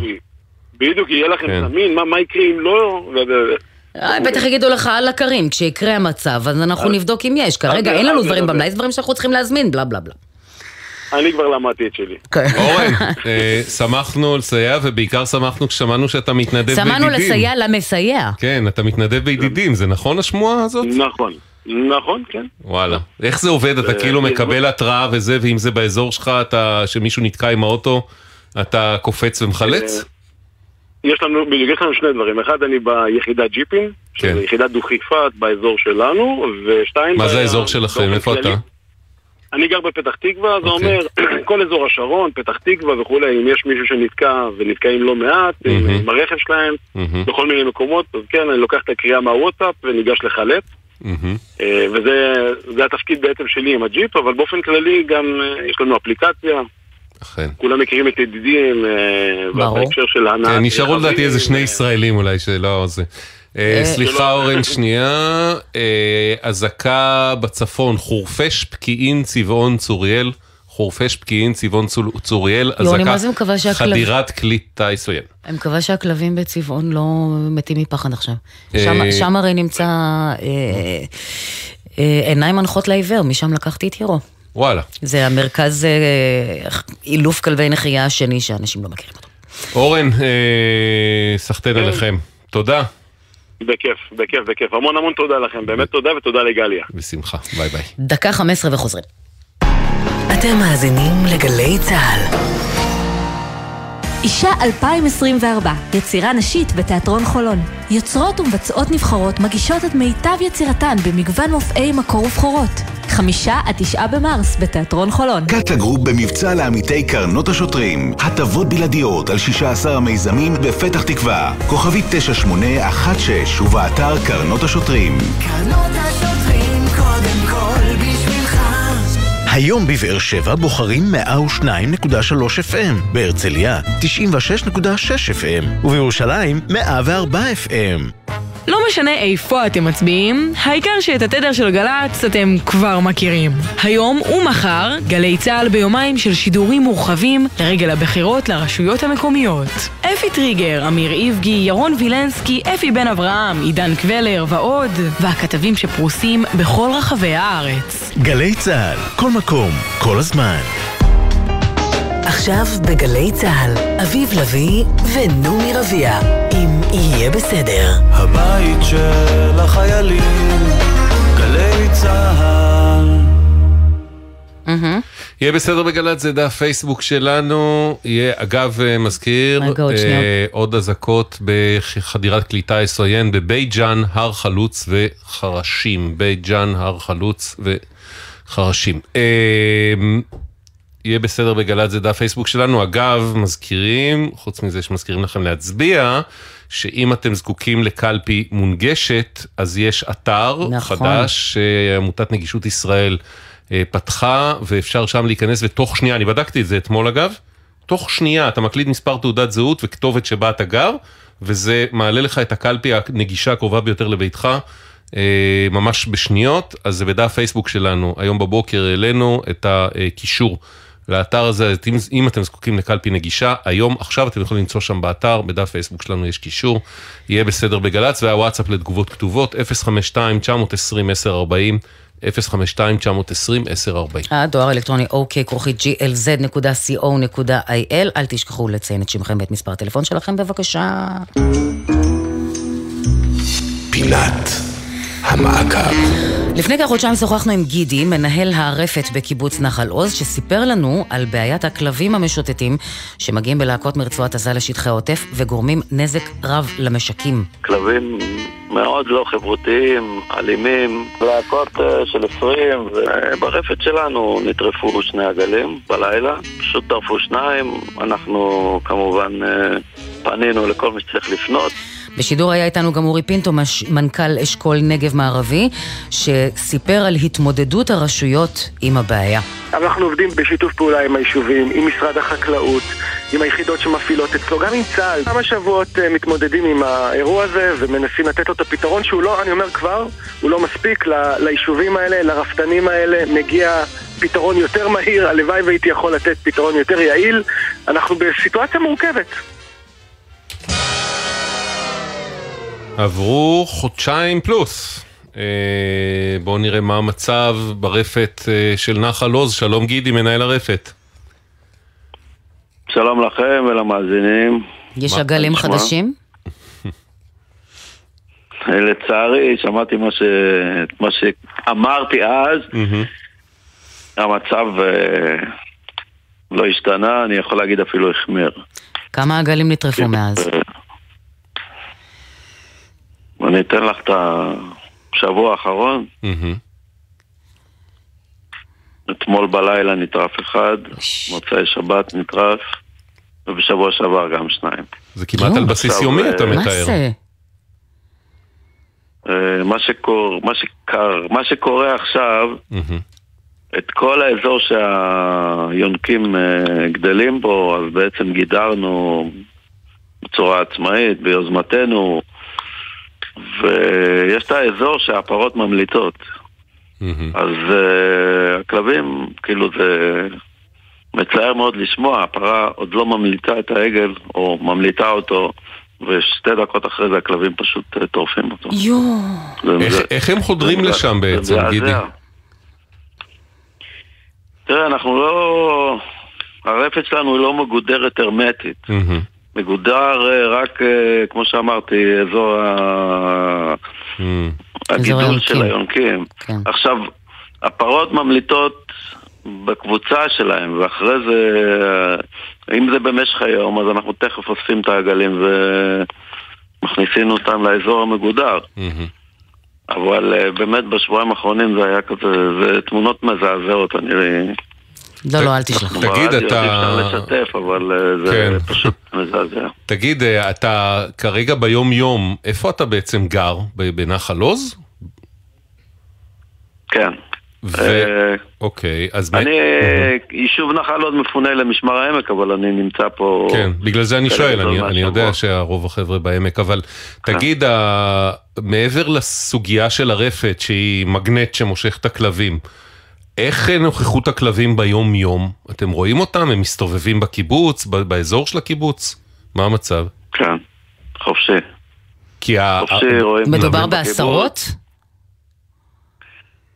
בדיוק, יהיה לכם כן. זמין, מה, מה יקרה אם לא? אה, בטח יגידו לך על הקרים, כשיקרה המצב, אז אנחנו נבדוק אם יש. כרגע אין לנו דברים. במלאי, זה דברים שאנחנו צריכים להזמין, בלה בלה בלה. אני כבר למדתי את שלי. אורן, אה, שמחנו לסייע ובעיקר שמחנו כששמענו שאתה מתנדב בידידים. שמענו לסייע למסייע. כן, אתה מתנדב בידידים, זה נכון השמועה הזאת? נכון, נכון, כן. וואלה. איך זה עובד? אתה זה- כאילו מקבל התראה וזה, ואם זה באזור שלך, שמישהו נתקע עם האוטו, אתה קופץ ומחלץ? יש לנו, בדיוק, יש לנו שני דברים. אחד, אני ביחידת ג'יפים, כן. שזו יחידת דו-חיפה באזור שלנו, ושתיים... מה זה האזור שלכם? איפה. אתה? אני גר בפתח תקווה, זה אוקיי. אומר כל אזור השרון, פתח תקווה וכולי, אם יש מישהו שנתקע ונתקעים לא מעט, מהמם. עם הרכב שלהם, מהמם. בכל מיני מקומות, אז כן, אני לוקח את הקריאה מהוואטסאפ וניגש לחלץ, מהמם. אה, וזה זה התפקיד בעצם שלי עם הג'יפ, אבל באופן כללי גם אה, יש לנו אפליקציה, אכן. כולם מכירים את ידידים, אה. בהקשר של הנעת כן, נשארו לדעתי איזה שני אה, ישראלים אולי שלא זה. אה, אה, סליחה אורן, שנייה. אה, אזעקה בצפון, חורפיש, פקיעין, צבעון, צוריאל. חורפיש, פקיעין, צבעון, צור- צוריאל. אזעקה, חדירת כלי טיס עוין. אני מקווה שהכלבים בצבעון לא מתים מפחד עכשיו. אה, שם- שם הרי נמצא אה, אה, עיניים מנחות לעיוור, משם לקחתי את ירו. וואלה. זה המרכז אה, אילוף כלבי נחייה השני שאנשים לא מכירים אותו. אורן, אה, סחטיין עליכם. תודה. בכיף, בכיף, בכיף. המון המון תודה לכם, באמת תודה ותודה לגליה. בשמחה, ביי ביי. דקה 15 וחוזרים. אתם מאזינים לגלי צה"ל. אישה 2024, יצירה נשית בתיאטרון חולון. יוצרות ומבצעות נבחרות מגישות את מיטב יצירתן במגוון מופעי מקור ובכורות. חמישה עד תשעה במרס בתיאטרון חולון. Kata Group במבצע לעמיתי קרנות השוטרים. הטבות בלעדיות על 16 המיזמים בפתח תקווה. כוכבית 9816 ובאתר קרנות השוטרים. קרנות השוטרים היום בבאר שבע בוחרים 102.3 FM, בהרצליה 96.6 FM, ובירושלים 104 FM. לא משנה איפה אתם מצביעים, העיקר שאת התדר של גל"צ אתם כבר מכירים. היום ומחר, גלי צה"ל ביומיים של שידורים מורחבים לרגל הבחירות לרשויות המקומיות. אפי טריגר, אמיר איבגי, ירון וילנסקי, אפי בן אברהם, עידן קבלר ועוד, והכתבים שפרוסים בכל רחבי הארץ. גלי צה"ל, כל מקום, כל הזמן. עכשיו בגלי צה"ל, אביב לביא ונעמי רביע, יהיה בסדר. הבית של החיילים, גלי צה"ל יהיה בסדר בגל"צ, זה דף פייסבוק שלנו, יהיה אגב אה, מזכיר, אה. עוד אזעקות בחדירת קליטה SON בבית ג'אן, הר חלוץ וחרשים. בית ג'אן, הר חלוץ וחרשים. אה, יהיה בסדר בגל"צ, זה דף פייסבוק שלנו. אגב, מזכירים, חוץ מזה שמזכירים לכם להצביע, שאם אתם זקוקים לקלפי מונגשת, אז יש אתר נכון. חדש שעמותת נגישות ישראל אה, פתחה, ואפשר שם להיכנס ותוך שנייה, אני בדקתי את זה אתמול אגב, תוך שנייה אתה מקליד מספר תעודת זהות וכתובת שבה אתה גר, וזה מעלה לך את הקלפי הנגישה הקרובה ביותר לביתך. אה, ממש בשניות, אז זה בדף פייסבוק שלנו, היום בבוקר העלינו את הקישור לאתר הזה, אם, אם אתם זקוקים לקלפי נגישה, היום, עכשיו אתם יכולים למצוא שם באתר, בדף פייסבוק שלנו יש קישור, יהיה בסדר בגל"צ, והוואטסאפ לתגובות כתובות, 052-920-1040, 052-920-1040. הדואר האלקטרוני אוקיי כרוכית glz.co.il, אל תשכחו לציין את שמכם ואת מספר הטלפון שלכם בבקשה. פינת המעקב. לפני כחודשיים שוחחנו עם גידי, מנהל הרפת בקיבוץ נחל עוז, שסיפר לנו על בעיית הכלבים המשוטטים שמגיעים בלהקות מרצועת עזה לשטחי העוטף וגורמים נזק רב למשקים. כלבים מאוד לא חברותיים, אלימים, להקות אה, של 20, וברפת שלנו נטרפו שני עגלים בלילה, פשוט טרפו שניים, אנחנו כמובן אה, פנינו לכל מי שצריך לפנות. בשידור היה איתנו גם אורי פינטו, מש- מנכ"ל אשכול נגב מערבי, שסיפר על התמודדות הרשויות עם הבעיה. אנחנו עובדים בשיתוף פעולה עם היישובים, עם משרד החקלאות, עם היחידות שמפעילות אצלו, גם עם צה"ל. כמה שבועות אה, מתמודדים עם האירוע הזה ומנסים לתת לו את הפתרון שהוא לא, אני אומר כבר, הוא לא מספיק ל- ליישובים האלה, לרפתנים האלה, מגיע פתרון יותר מהיר, הלוואי והייתי יכול לתת פתרון יותר יעיל. אנחנו בסיטואציה מורכבת. עברו חודשיים פלוס. אה, בואו נראה מה המצב ברפת אה, של נחל עוז. שלום גידי, מנהל הרפת. שלום לכם ולמאזינים. יש עגלים? חדשים? לצערי, שמעתי מה, ש... מה שאמרתי אז, המצב אה, לא השתנה, אני יכול להגיד אפילו החמיר. כמה עגלים נטרפו מאז? אני אתן לך את השבוע האחרון. אתמול בלילה נטרף אחד, מוצאי שבת נטרף, ובשבוע שעבר גם שניים. זה כמעט על בסיס יומי, אה, אתה מתאר. אה, מה, שקור, מה, שקר, מה שקורה עכשיו, את כל האזור שהיונקים אה, גדלים בו, אז בעצם גידרנו בצורה עצמאית, ביוזמתנו, ויש את האזור שהפרות ממליטות. אז uh, הכלבים, כאילו זה מצער מאוד לשמוע, הפרה עוד לא ממליטה את העגל, או ממליטה אותו, ושתי דקות אחרי זה הכלבים פשוט אה, טורפים אותו. יואו. איך- זה- איך הם חודרים זה- לשם זה בעצם. גידי? תראה, אנחנו לא... הרפת שלנו היא לא מגודרת הרמטית. מגודר אה, רק, אה, כמו שאמרתי, אזור ה- הגידול. של היונקים. עכשיו, הפרות ממליטות בקבוצה שלהם, ואחרי זה, אה, אם זה במשך היום, אז אנחנו תכף אוספים את העגלים ומכניסים אותם לאזור המגודר. אבל אה, באמת בשבועיים האחרונים זה היה כזה, זה תמונות מזעזעות, אני... לא, לא, אל תשלח. תגיד, אתה- אפשר לשתף, אבל אה, זה כן. פשוט מזעזע. תגיד, אה, אתה כרגע ביום-יום, איפה אתה בעצם גר? בנחל עוז? כן. ו... אה, אוקיי, אז... אני, יישוב נחל עוד מפונה למשמר העמק, אבל אני נמצא פה... כן, בגלל זה אני שואל, אני, אני. יודע שהרוב החבר'ה בעמק, אבל תגיד, ה... מעבר לסוגיה של הרפת, שהיא מגנט שמושך את הכלבים, איך נוכחות הכלבים ביום-יום? אתם רואים אותם? הם מסתובבים בקיבוץ, ב- באזור של הקיבוץ? מה המצב? כן, חופשי. כי ה... חופשי, רואים מדובר בעשרות?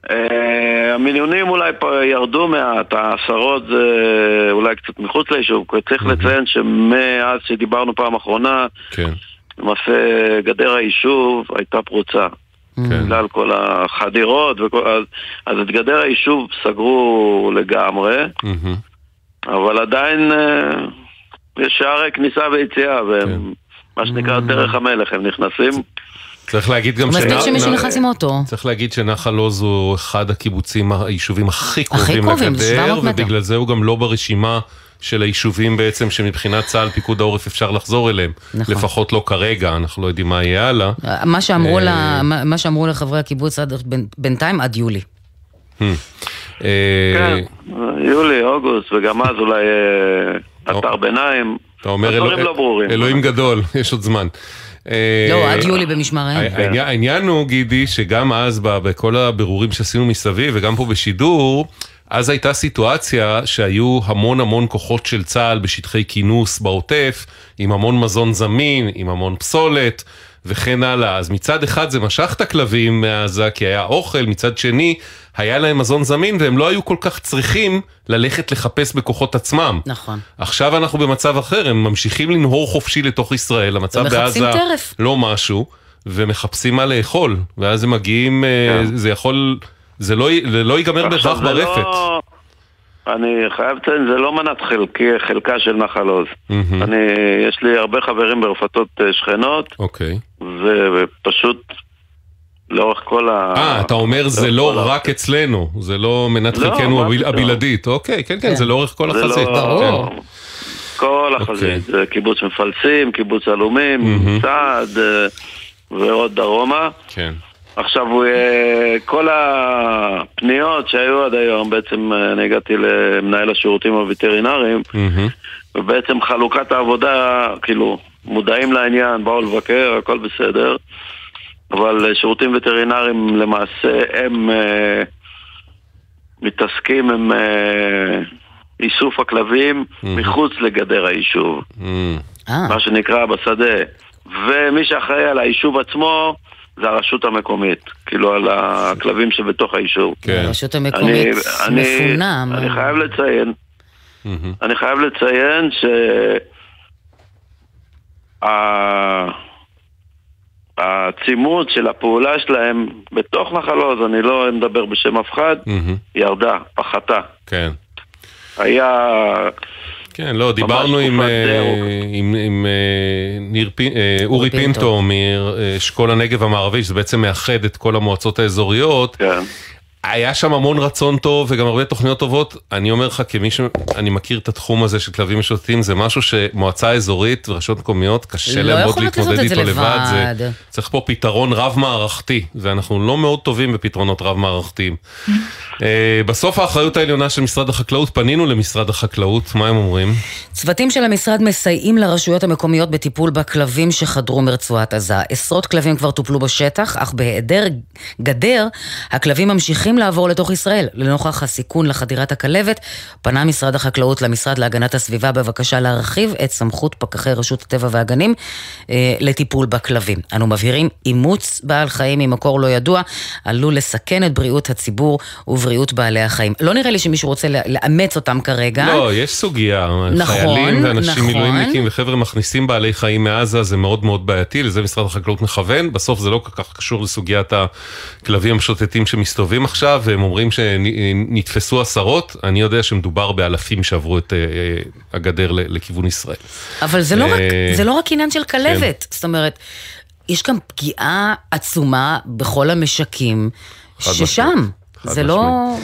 אה, המילונים אולי פה ירדו מעט, העשרות זה אולי קצת מחוץ ליישוב, כי צריך לציין שמאז שדיברנו פעם אחרונה, כן. למעשה גדר היישוב הייתה פרוצה. בגלל כל החדירות, וכל, אז, אז את גדר היישוב סגרו לגמרי, אבל עדיין אה, יש שערי כניסה ויציאה, והם, מה שנקרא דרך המלך, הם נכנסים. צריך להגיד גם מספיק שנ- שמישהו נכנס עם אוטו. צריך להגיד שנחל עוז הוא אחד הקיבוצים, היישובים הכי קרובים לגדר, 700 מטר. ובגלל זה הוא גם לא ברשימה של היישובים בעצם שמבחינת צה"ל, פיקוד העורף אפשר לחזור אליהם. נכון. לפחות לא כרגע, אנחנו לא יודעים מה יהיה הלאה. מה שאמרו, אה, לה, מה שאמרו לחברי הקיבוץ עד, בין- בינתיים עד יולי. אה, כן, יולי, אוגוסט, וגם אז אולי אה, אתר ביניים. אתה אומר לא. אלוהים גדול, יש עוד זמן. לא, עד יולי במשמריהם. העניין- העניין הוא, גידי, שגם אז ב- בכל הבירורים שעשינו מסביב, וגם פה בשידור, אז הייתה סיטואציה שהיו המון המון כוחות של צה"ל בשטחי כינוס בעוטף, עם המון מזון זמין, עם המון פסולת. וכן הלאה. אז מצד אחד זה משך את הכלבים מעזה כי היה אוכל, מצד שני היה להם מזון זמין והם לא היו כל כך צריכים ללכת לחפש בכוחות עצמם. נכון. עכשיו אנחנו במצב אחר, הם ממשיכים לנהור חופשי לתוך ישראל, המצב בעזה טרף. לא משהו, ומחפשים מה לאכול, ואז הם מגיעים, אה, זה יכול, זה לא, לא ייגמר בהכרח זה ברפת. לא- אני חייב לציין, זה לא מנת חלקי, חלקה של נחל עוז. מהמם. אני, יש לי הרבה חברים ברפתות אה, שכנות, אוקיי. ו- ופשוט לאורך כל ה... אה, אתה אומר זה לא רק אצלנו, זה לא מנת לא, חלקנו. הבלעדית. אוקיי, כן, כן, זה לאורך כל זה לא- החזית. ברור. כן. כל אוקיי. החזית, זה קיבוץ מפלסים, קיבוץ עלומים. סעד אה, ועוד דרומה. כן. עכשיו, הוא, אה, כל הפניות שהיו עד היום, בעצם אה, אני הגעתי למנהל השירותים הווטרינריים. ובעצם חלוקת העבודה, כאילו, מודעים לעניין, באו לבקר, הכל בסדר, אבל אה, שירותים וטרינריים למעשה הם אה, מתעסקים עם אה, איסוף הכלבים מחוץ לגדר היישוב, מה שנקרא בשדה. ומי שאחראי על היישוב עצמו זה הרשות המקומית, כאילו על הכלבים שבתוך היישוב. כן. הרשות המקומית אני- אני- מפונה. מה- אני חייב לציין, אני חייב לציין ש... של הפעולה שלהם בתוך נחל עוז, אני לא מדבר בשם אף אחד, מהמם. ירדה, פחתה. כן. היה... כן, לא, דיברנו עם, אה, דירוג. עם, עם אה, ניר, אה, אורי פינטו. פינטו מאשכול הנגב המערבי, שזה בעצם מאחד את כל המועצות האזוריות. כן. היה שם המון רצון טוב וגם הרבה תוכניות טובות. אני אומר לך, כמי שאני מכיר את התחום הזה של כלבים משוטטים, זה משהו שמועצה אזורית ורשויות מקומיות, קשה לא להם מאוד להתמודד איתו לבד. לבד. זה, צריך פה פתרון רב-מערכתי, ואנחנו לא מאוד טובים בפתרונות רב-מערכתיים. אה, בסוף האחריות העליונה של משרד החקלאות, פנינו למשרד החקלאות, מה הם אומרים? צוותים של המשרד מסייעים לרשויות המקומיות בטיפול בכלבים שחדרו מרצועת עזה. עשרות כלבים כבר טופלו בשטח, אך בהיעדר גדר, הכלבים ממשיכים לעבור לתוך ישראל. לנוכח הסיכון לחדירת הכלבת, פנה משרד החקלאות למשרד להגנת הסביבה בבקשה להרחיב את סמכות פקחי רשות הטבע והגנים אה, לטיפול בכלבים. אנו מבהירים, אימוץ בעל חיים ממקור לא ידוע עלול לסכן את בריאות הציבור ובריאות בעלי החיים. לא נראה לי שמישהו רוצה לאמץ אותם כרגע. לא, יש סוגיה. נכון, חיילים ואנשים נכון. מילואימניקים וחבר'ה מכניסים בעלי חיים מעזה, זה מאוד מאוד בעייתי, לזה משרד החקלאות מכוון. בסוף זה לא כל כך קשור לסוגיית הכלבים המשוטטים שמסתובבים עכשיו, והם אומרים שנתפסו עשרות. אני יודע שמדובר באלפים שעברו את אה, אה, הגדר לכיוון ישראל. אבל זה לא, רק, אה, זה לא רק עניין של כלבת, כן. זאת אומרת, יש גם פגיעה עצומה בכל המשקים ששם. זה לא...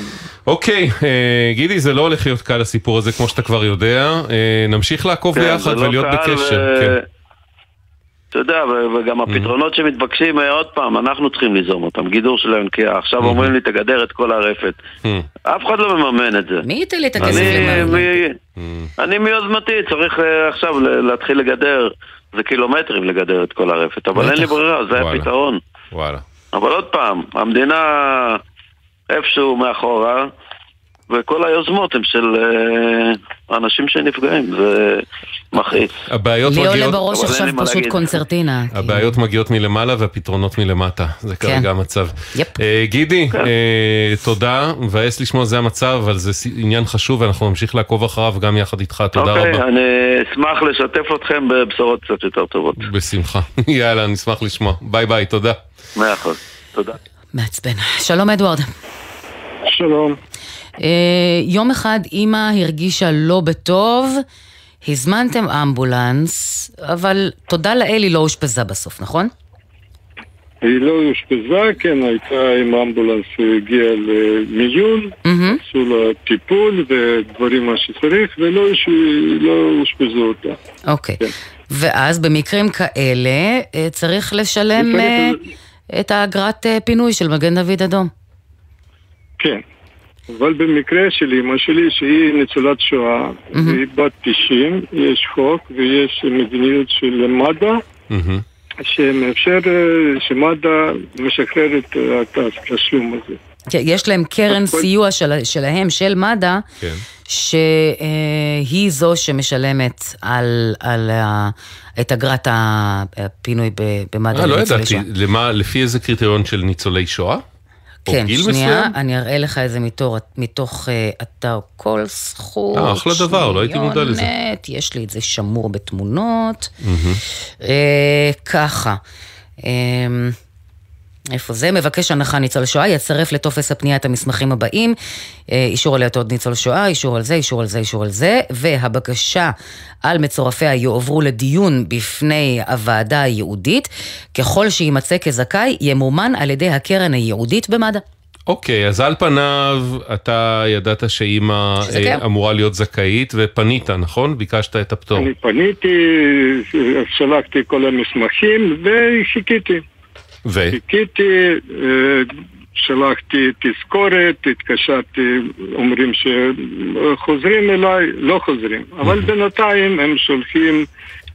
אוקיי, אה, גידי, זה לא הולך להיות קל הסיפור הזה, כמו שאתה כבר יודע. אה, נמשיך לעקוב כן, ביחד לא ולהיות קל, בקשר. ו- כן. אתה יודע, וגם הפתרונות שמתבקשים, אה, עוד פעם, אנחנו צריכים ליזום אותם, גידור של היונקייה. עכשיו אומרים לי, תגדר את כל הרפת. אף אחד לא מממן את זה. מי ייתן לי את הכסף אני, לממן? אני מיוזמתי, צריך אה, עכשיו להתחיל לגדר, זה קילומטרים לגדר את כל הרפת, אבל אין לי. ברירה, זה. הפתרון. וואלה. אבל עוד פעם, המדינה איפשהו מאחורה, וכל היוזמות הן של אה, אנשים שנפגעים, זה מכעיס. הבעיות לי מגיעות... עולה בראש עכשיו לי פשוט להגיד. קונצרטינה. הבעיות מגיעות מלמעלה והפתרונות מלמטה, זה כן. כרגע המצב. אה, גידי, אה, תודה, מבאס לשמוע זה המצב, אבל זה עניין חשוב ואנחנו נמשיך לעקוב אחריו גם יחד איתך, תודה אוקיי, רבה. אני אשמח לשתף אתכם בבשורות קצת יותר טובות. בשמחה. יאללה, נשמח לשמוע. ביי ביי, תודה. מאה אחוז. תודה. מעצבן. שלום אדוארד. שלום. אה, יום אחד אימא הרגישה לא בטוב, הזמנתם אמבולנס, אבל תודה לאל היא לא אושפזה בסוף, נכון? היא לא אושפזה, כן, הייתה עם אמבולנס, הגיעה למיון, עשו לה טיפול ודברים מה שצריך, ולא לא אושפזו אותה. אוקיי. ואז במקרים כאלה אה, צריך לשלם אה, את האגרת פינוי של מגן דוד אדום. כן. אבל במקרה של אימא שלי, שהיא ניצולת שואה, והיא בת 90, יש חוק ויש מדיניות של מד"א, שמאפשר אה, שמד"א משחרר את התשלום הזה. כן, יש להם קרן סיוע של, שלהם, של מד"א, כן. שהיא זו שמשלמת על, על ה, את אגרת הפינוי במד"א. אה, לא לניצולי ידעתי. שואה. למה, לפי איזה קריטריון של ניצולי שואה? כן, גיל שנייה, מסוים? אני אראה לך את זה מתור, מתוך אה, אתר כל זכות. אה, אחלה דבר, לא הייתי מודע לזה. יש לי את זה שמור בתמונות. מהמם. אה, ככה, אה, איפה זה? מבקש הנחה ניצול שואה, יצרף לטופס הפנייה את המסמכים הבאים, אה, אישור על היותו ניצול שואה, אישור על זה, אישור על זה, אישור על זה, והבקשה על מצורפיה יועברו לדיון בפני הוועדה הייעודית, ככל שיימצא כזכאי, ימומן על ידי הקרן הייעודית במד"א. אוקיי, אז על פניו אתה ידעת שאימא אה, כן. אמורה להיות זכאית ופנית, נכון? ביקשת את הפטור. אני פניתי, שלחתי כל המסמכים וחיכיתי. ו? חיכיתי, אה, שלחתי תזכורת, התקשרתי, אומרים שחוזרים אליי, לא חוזרים. אבל בינתיים הם שולחים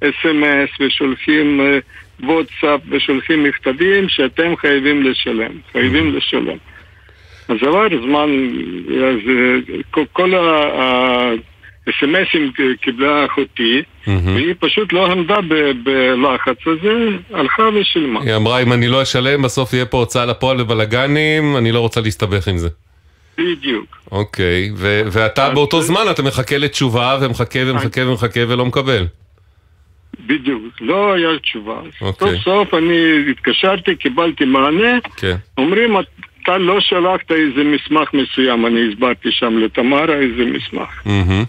אס.אם.אס ושולחים אה, וואטסאפ ושולחים מכתבים שאתם חייבים לשלם, חייבים לשלם. אז עבר זמן, אז אה, כל- כל ה-אס.אם.אסים קיבלה אחותי, והיא פשוט לא עמדה ב- בלחץ הזה, הלכה ושילמה. היא אמרה, אם אני לא אשלם, בסוף יהיה פה הוצאה לפועל ובלאגנים, אני לא רוצה להסתבך עם זה. בדיוק. אוקיי, ו- ואתה באותו זמן, אתה מחכה לתשובה, ומחכה ומחכה ומחכה ולא מקבל. בדיוק, לא היה תשובה. אוקיי. סוף סוף אני התקשרתי, קיבלתי מענה, כן. אומרים, אתה לא שלחת איזה מסמך מסוים, אני הסברתי שם לתמרה איזה מסמך.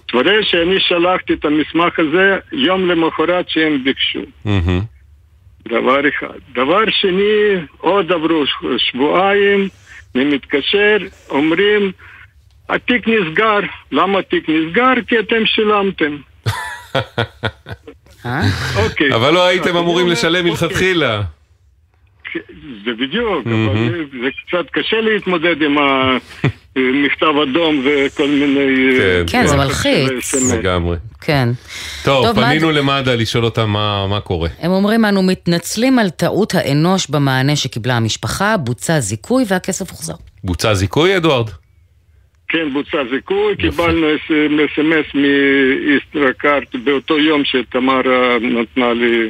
תראה שאני שלחתי את המסמך הזה יום למחרת שהם ביקשו. מהמם. דבר אחד. דבר שני, עוד עברו שבועיים, אני מתקשר, אומרים, התיק נסגר. למה התיק נסגר? כי אתם שילמתם. אוקיי. אבל לא הייתם אמורים לשלם מלכתחילה. זה בדיוק, מהמם. אבל זה- זה קצת קשה להתמודד עם המכתב אדום וכל מיני... אה, כן, זה מלחיץ. לגמרי. כן. טוב, טוב, פנינו למד"א לשאול אותם מה מה קורה. הם אומרים, אנו מתנצלים על טעות האנוש במענה שקיבלה המשפחה, בוצע זיכוי והכסף הוחזר. בוצע זיכוי, אדוארד? כן, בוצע זיכוי, קיבלנו אס.אם.אס מאיסטרקארט באותו יום שתמרה נתנה לי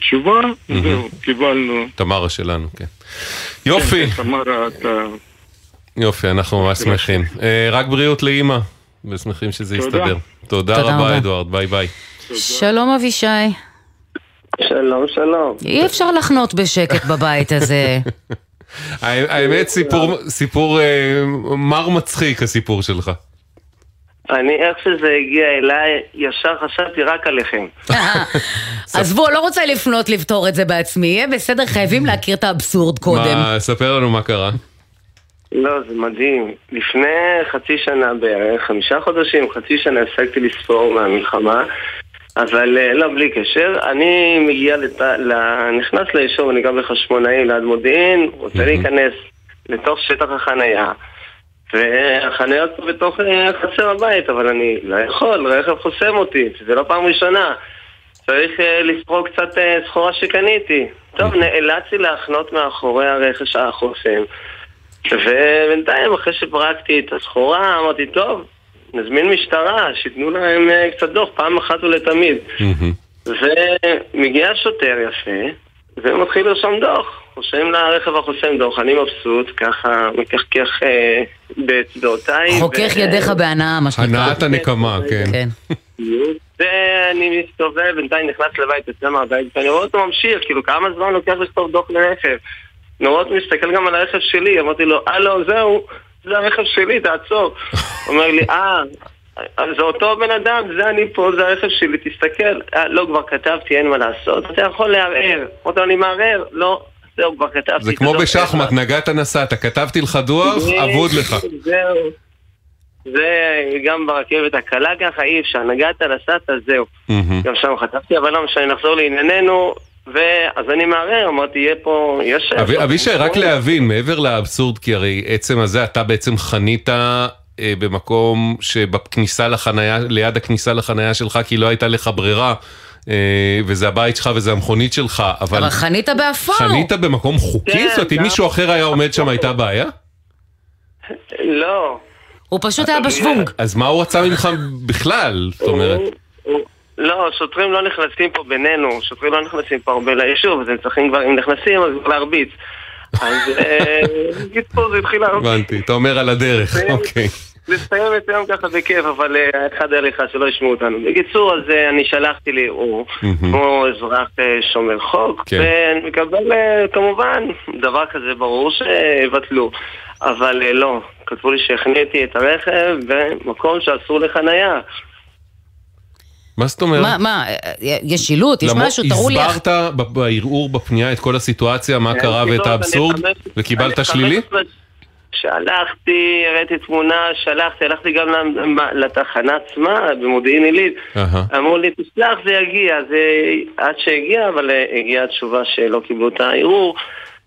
תשובה, זהו, קיבלנו. תמרה שלנו, כן. יופי, כן, תמרה, אתה... יופי, אנחנו ממש שמחים. אה, רק בריאות לאימא, ושמחים שזה. יסתדר. תודה תודה רבה. אדוארד, ביי ביי. שלום אבישי. שלום, שלום. אי אפשר לחנות בשקט בבית הזה. האמת, סיפור- סיפור אה, מר מצחיק, הסיפור שלך. אני, איך שזה הגיע אליי, ישר חשבתי רק עליכם. עזבו, לא רוצה לפנות לפתור את זה בעצמי, יהיה בסדר, חייבים להכיר את האבסורד קודם. מה, ספר לנו מה קרה. לא, זה מדהים. לפני חצי שנה בערך, חמישה חודשים, חצי שנה הפסקתי לספור מהמלחמה, אבל אה, לא, בלי קשר. אני מגיע, לת... נכנס ליישוב, אני גר בחשמונאים ליד מודיעין, רוצה להיכנס לתוך שטח החנייה. והחניות פה בתוך אה, חצר הבית, אבל אני לא יכול, רכב חוסם אותי, זה לא פעם ראשונה. צריך אה, לספור קצת אה, סחורה שקניתי. טוב, נאלצתי להחנות מאחורי הרכש החוסם. ובינתיים, אחרי שפרקתי את הסחורה, אמרתי, טוב, נזמין משטרה, שייתנו להם קצת דוח, פעם אחת ולתמיד. ומגיע שוטר יפה, ומתחיל לרשום דוח. רושם לרכב החוסם דוח, אני מבסוט, ככה מקחקח אה, באצבעותיי. חוכך ו- ידיך בהנאה, מה שנקרא. הנעת הנקמה, כן. כן. ואני מסתובב, בינתיים נכנס לבית, יוצא מהבית, ואני רואה אותו ממשיך, כאילו כמה זמן לוקח לכתוב דוח לרכב. נורות מסתכל גם על הרכב שלי, אמרתי לו, הלו, זהו, זה הרכב שלי, תעצור. הוא אומר לי, אה, זה אותו בן אדם, זה אני פה, זה הרכב שלי, תסתכל. "אה, לא, כבר כתבתי, אין מה לעשות. אתה יכול לערער. אמרתי לו, אני מערער? לא, זהו, כבר כתבתי. זה כמו בשחמט, נגעת נסעת, כתבתי לך דוח, אבוד לך. זהו. זה גם ברכבת הקלה ככה, אי אפשר. נגעת, נסעת, זהו. גם שם חטפתי, אבל לא משנה, נחזור לענייננו. ואז אני מערער, אמרתי, יהיה פה, יש... אבי- אבישי, רק להבין, מעבר לאבסורד, כי הרי עצם הזה, אתה בעצם חנית אה, במקום שבכניסה לחנייה, ליד הכניסה לחנייה שלך, כי לא הייתה לך ברירה, וזה הבית שלך וזה המכונית שלך, אבל אבל חנית באפור. חנית במקום חוקי? כן, זאת אומרת, אם מישהו אחר היה עומד שם, הייתה בעיה? לא. הוא פשוט היה בשוונג. אז מה הוא רצה ממך בכלל? זאת אומרת, לא, שוטרים לא נכנסים פה בינינו, שוטרים לא נכנסים פה הרבה ליישוב, אז הם צריכים כבר, אם נכנסים, אז להרביץ. אז אה, בקיצור, זה התחיל להרביץ. הבנתי, אתה אומר על הדרך, אוקיי. לסיים את היום ככה בכיף, אבל אה, אחד על אחד שלא ישמעו אותנו. בקיצור, אז אה, אני שלחתי לערעור, כמו אזרח אה, שומר חוק, כן. ואני מקבל כמובן דבר כזה ברור שיבטלו. אבל לא, כתבו לי שהחניתי את הרכב במקום שאסור לחנייה. מה זאת אומרת? מה, מה, יש שילוט, יש משהו, תראו לי. הסברת בערעור בפנייה את כל הסיטואציה, מה קרה ואת האבסורד, וקיבלת שלילי? חמש עשרה- שלחתי, הראיתי תמונה, שלחתי, הלכתי גם לתחנה עצמה, במודיעין עילית. אהה. אמרו לי, תסלח, זה יגיע. זה עד שהגיע, אבל אה, הגיעה התשובה שלא קיבלו את הערעור.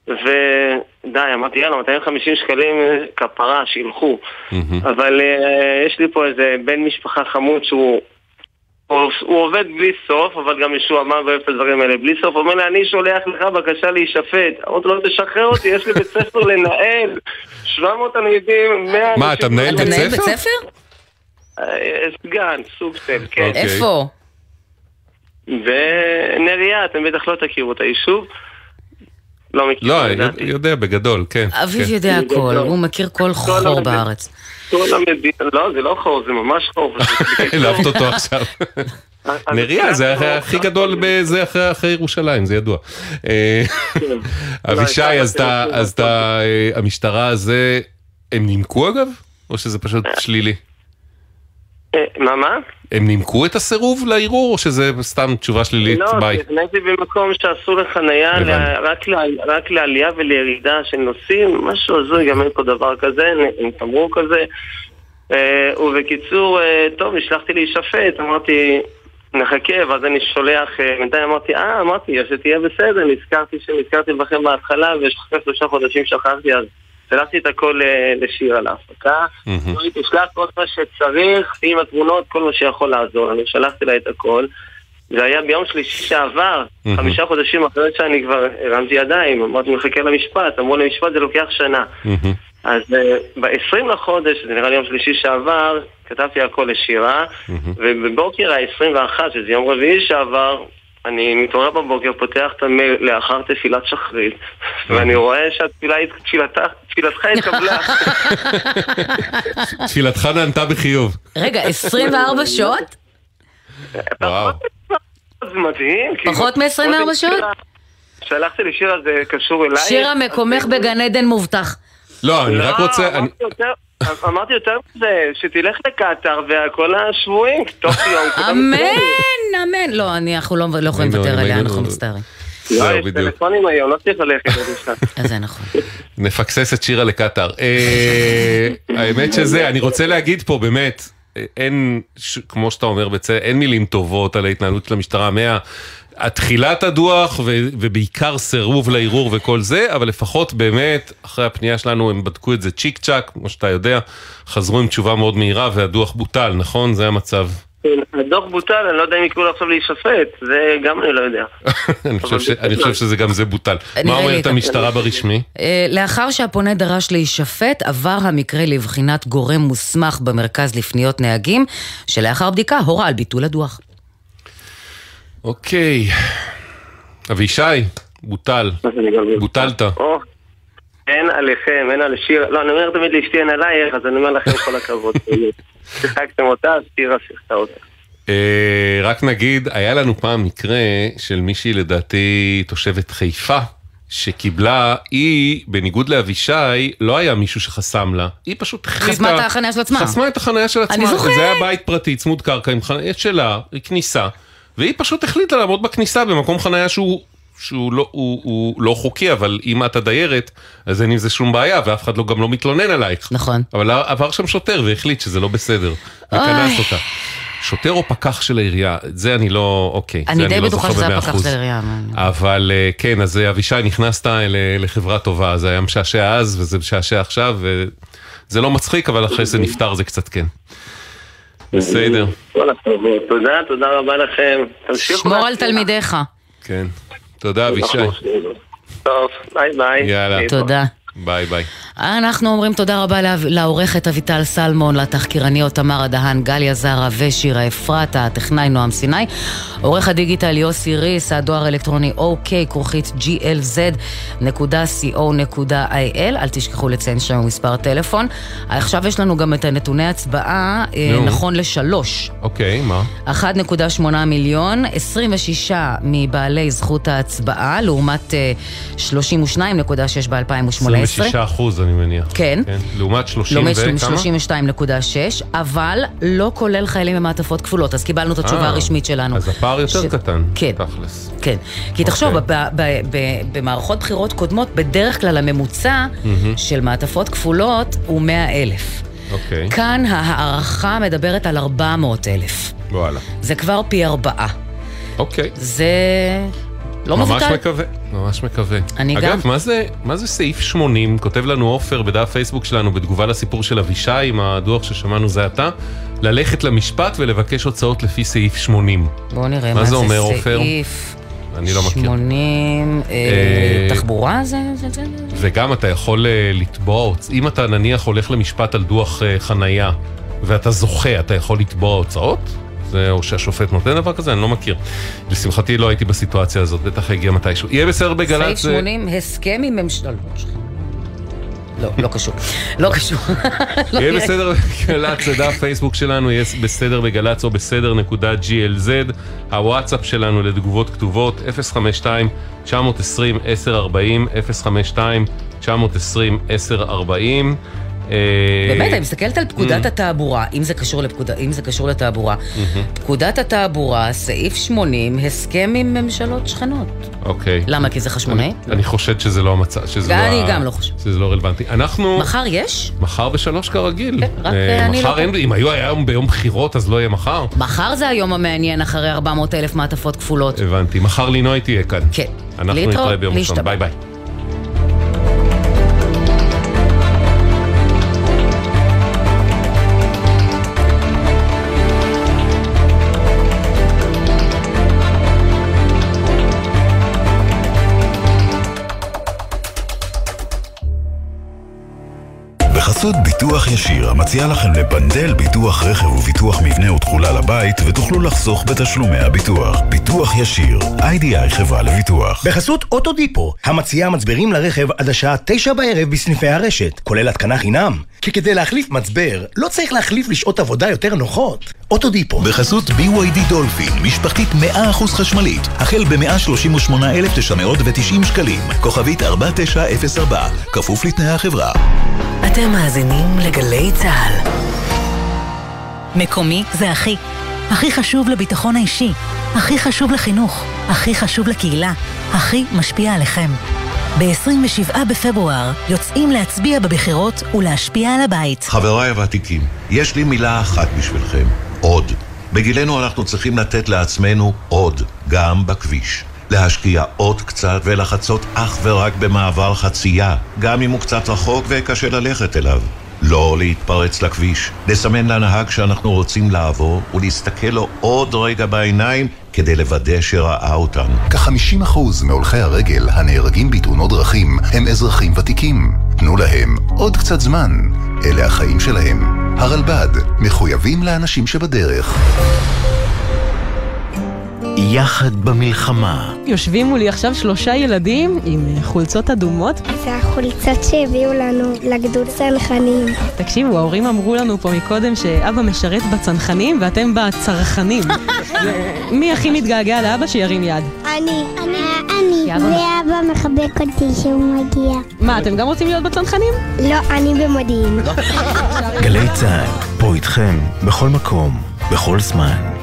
ודי, אמרתי, יאללה, 250 שקלים אה, כפרה, שילכו. אבל אה, יש לי פה איזה בן משפחה חמוד שהוא... הוא, הוא עובד בלי סוף, אבל גם ישוע אמר ואוהב את הדברים האלה בלי סוף. הוא אומר לי, אני שולח לך בקשה להישפט. אמרתי לו, תשחרר אותי, יש לי בית ספר לנהל. 700 תלמידים, 100 מה, אתה מנהל בית ספר? בית ספר? אה, סגן, סוג של, כן. אוקיי. איפה? ונריה, אתם בטח לא תכירו את היישוב. לא מכיר, לא. יודע בגדול, כן. אביב כן. יודע הכל, הוא מכיר כל חור. בארץ. כל המדינה, לא, זה לא חור, זה ממש חור. העלבת אותו עכשיו. נריה זה הכי גדול בזה אחרי ירושלים, זה ידוע. אה, אבישי, אז אתה, אה, המשטרה הזה, הם נימקו אגב? או שזה פשוט שלילי? אה, מה, מה? הם נימקו את הסירוב לערעור, או שזה סתם תשובה שלילית? לא, ביי. נכנסתי במקום שאסור לחנייה. ל- רק ל- רק לעלייה ולירידה של נוסעים, משהו הזוי, גם אין פה דבר כזה, עם תמרור כזה. אה, ובקיצור, אה, טוב, נשלחתי להישפט, אמרתי, נחכה, ואז אני שולח, אה, בינתיים אמרתי, אה, אמרתי, שתהיה בסדר, נזכרתי שנזכרתי בכם בהתחלה, ואחרי שלושה חודשים שכחתי, אז שלחתי את הכל אה, לשירה להפקה. אמרתי, תשלח כל מה שצריך, עם התמונות, כל מה שיכול לעזור. אני שלחתי לה את הכל. זה היה ביום שלישי שעבר. חמישה חודשים אחרי שאני כבר הרמתי ידיים, אמרתי, מחכה למשפט, אמרו לי, משפט זה לוקח שנה. אז ב-20 לחודש, זה נראה לי יום שלישי שעבר, כתבתי הכל לשירה, ובבוקר ה-21, שזה יום רביעי שעבר, אני מתעורר בבוקר, פותח את המייל לאחר תפילת שחרית, ואני רואה שהתפילה, הת- תפילתה- תפילתך התקבלה. תפילתך נענתה בחיוב. רגע, 24 שעות? וואו. זה מדהים. פחות מ-24 שעות? שלחתי לשירה, זה קשור אליי. שירה מקומך בגן עדן מובטח. לא, אני רק רוצה... אני- אמרתי יותר- מזה, שתלך לקטאר וכל השבויים, תוך יום. אמן, אמן. לא, אני- אנחנו לא לא יכולים היינו, לוותר עליה, אנחנו מצטערים. לא, זהו, יש בדיוק. טלפונים היום, לא צריך ללכת זה נכון. נפקסס את שירה לקטאר. אה, האמת שזה, אני רוצה להגיד פה באמת, אה, אין, כמו שאתה אומר אין מילים טובות על ההתנהלות של המשטרה. תחילת הדוח ו- ובעיקר סירוב לערעור וכל זה, אבל לפחות באמת, אחרי הפנייה שלנו הם בדקו את זה צ'יק צ'אק, כמו שאתה יודע, חזרו עם תשובה מאוד מהירה והדוח בוטל, נכון? זה המצב. הדוח בוטל, אני לא יודע אם יקראו לו עכשיו להישפט, זה גם אני לא יודע. אני חושב ש- אני חושב שזה גם זה בוטל. מה אומרת המשטרה ברשמי? אה, לאחר שהפונה דרש להישפט, עבר המקרה לבחינת גורם מוסמך במרכז לפניות נהגים, שלאחר בדיקה הורה על ביטול הדוח. אוקיי. אבישי, בוטל. בוטלת. או, אין עליכם, אין על שיר, לא, אני אומר תמיד לאשתי אין עלייך, אז אני אומר לכם כל הכבוד. שיחקתם אותה, אז שירה שיחקה אותה. אה, רק נגיד, היה לנו פעם מקרה של מישהי לדעתי תושבת חיפה, שקיבלה, היא, בניגוד לאבישי, לא היה מישהו שחסם לה, היא פשוט החליטה... חסמה את החניה של עצמה. חסמה את החניה של עצמה. אני זוכרת. זה היה בית פרטי, צמוד קרקע, עם חניה שלה, היא כניסה, והיא פשוט החליטה לעמוד בכניסה במקום חניה שהוא... שהוא לא, הוא, הוא לא חוקי, אבל אם את הדיירת, אז אין עם זה שום בעיה, ואף אחד לא, גם לא מתלונן עלייך. נכון. אבל עבר שם שוטר והחליט שזה לא בסדר. וכנס אותה. שוטר או פקח של העירייה, זה אני לא, אוקיי. אני די לא בטוחה זוכר שזה הפקח. של העירייה. אבל אה, כן, אז אה, אבישי, נכנסת ל- לחברה טובה, זה היה משעשע אז וזה משעשע עכשיו, וזה לא מצחיק, אבל אחרי זה נפתר זה קצת כן. בסדר. תודה, תודה רבה לכם. שמור על. תלמידיך. כן. תודה, אבישי. טוב, ביי ביי. יאללה. תודה. ביי ביי. אנחנו אומרים תודה רבה לעורכת אביטל סלמון, לתחקירניות תמרה דהן, גליה זרה ושירה אפרתה, הטכנאי נועם סיני, עורך הדיגיטל יוסי ריס, הדואר האלקטרוני OK, כרוכית glz.co.il, אל תשכחו לציין שם מספר טלפון. עכשיו יש לנו גם את הנתוני הצבעה, אה, נו. נכון לשלוש. אוקיי, מה? 1.8 מיליון, 26 מבעלי זכות ההצבעה, לעומת אה, 32.6 ב-2018. 26 אחוז אני מניח. כן. לעומת 30 לעומת וכמה? 32.6, אבל לא כולל חיילים במעטפות כפולות, אז קיבלנו את התשובה אה, הרשמית שלנו. אז הפער יותר ש- קטן, כן. תכלס. כן. כי תחשוב, אוקיי. ב- ב- ב- במערכות בחירות קודמות, בדרך כלל הממוצע מהמם. של מעטפות כפולות הוא 100 אלף. אוקיי. כאן ההערכה מדברת על 400 אלף. וואלה. זה כבר פי ארבעה. אוקיי. זה לא ממש מבוטל. מקווה, ממש מקווה. אני אגב, גם. מה זה, מה זה סעיף 80? כותב לנו עופר בדף פייסבוק שלנו בתגובה לסיפור של אבישי עם הדוח ששמענו זה עתה, ללכת למשפט ולבקש הוצאות לפי סעיף 80. בואו נראה מה מה זה זה אומר, עופר? סעיף אני לא מכיר. 80, אה, אה, תחבורה זה? וגם אתה יכול אה, לתבוע, אם אתה נניח הולך למשפט על דוח חנייה ואתה זוכה, אתה יכול לתבוע הוצאות? זה, או שהשופט נותן דבר כזה? אני לא מכיר. לשמחתי לא הייתי בסיטואציה הזאת, בטח יגיע מתישהו. יהיה בסדר סעיף בגל"צ. זה- 80, הסכם עם ממשלה. לא, לא קשור. לא קשור. לא יהיה. בסדר בגל"צ, זה דף פייסבוק שלנו, יהיה בסדר בגל"צ או בסדר נקודה glz. הוואטסאפ שלנו לתגובות כתובות, 052-920-1040, 052-920-1040. אה, באמת, אני מסתכלת על פקודת התעבורה, אם זה קשור לפקודה- אם זה קשור לתעבורה. פקודת התעבורה, סעיף 80, הסכם עם ממשלות שכנות. אוקיי. למה? כי זה חשמונאי? אני חושד שזה לא המצב, שזה לא אני גם לא חושבת. שזה לא רלוונטי. אנחנו... מחר יש? מחר בשלוש כרגיל. רק, אה, אני מחר לא- אין, אם היו היום ביום בחירות אז לא יהיה מחר. מחר זה היום המעניין אחרי 400 אלף מעטפות כפולות. הבנתי. מחר לינוי תהיה כאן. כן. אנחנו נתראה ביום ראשון. ביי ביי. בחסות ביטוח ישיר, המציע לכם לבנדל ביטוח רכב וביטוח מבנה ותכולה לבית, ותוכלו לחסוך בתשלומי הביטוח. ביטוח ישיר, איי-די-איי חברה לביטוח. בחסות אוטודיפו, המציעה מצברים לרכב עד השעה תשע בערב בסניפי הרשת, כולל התקנה חינם. כי כדי להחליף מצבר, לא צריך להחליף לשעות עבודה יותר נוחות. אוטודיפו. בחסות BYD דולפין, משפחתית 100% חשמלית, החל ב-138,990 שקלים, כוכבית 4904, כפוף לתנאי החברה. אתם מאזינים לגלי צה"ל. מקומי זה הכי. הכי חשוב לביטחון האישי, הכי חשוב לחינוך, הכי חשוב לקהילה, הכי משפיע עליכם. ב-27 בפברואר יוצאים להצביע בבחירות ולהשפיע על הבית. חבריי הוותיקים, יש לי מילה אחת בשבילכם, עוד. בגילנו אנחנו צריכים לתת לעצמנו עוד, גם בכביש. להשקיע עוד קצת ולחצות אך ורק במעבר חצייה, גם אם הוא קצת רחוק וקשה ללכת אליו. לא להתפרץ לכביש, לסמן לנהג שאנחנו רוצים לעבור ולהסתכל לו עוד רגע בעיניים כדי לוודא שראה אותנו. כ-50% מהולכי הרגל הנהרגים בתאונות דרכים הם אזרחים ותיקים. תנו להם עוד קצת זמן. אלה החיים שלהם. הרלב"ד, מחויבים לאנשים שבדרך. יחד במלחמה. יושבים מולי עכשיו שלושה ילדים עם אה, חולצות אדומות. זה החולצות שהביאו לנו לגדוד צנחנים. תקשיבו, ההורים אמרו לנו פה מקודם שאבא משרת בצנחנים ואתם בצרכנים. מי הכי מתגעגע לאבא שירים יד? אני. אני. אני. ואבא מחבק אותי כשהוא מגיע. מה, אתם גם רוצים להיות בצנחנים? לא, אני במודיעין. גלי צה"ל, פה איתכם, בכל מקום, בכל זמן.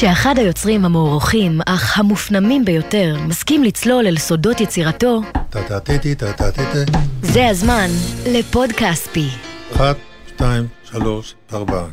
כשאחד היוצרים המוערוכים, אך המופנמים ביותר, מסכים לצלול אל סודות יצירתו. זה הזמן לפוד כספי. אחת, שתיים, שלוש, ארבע.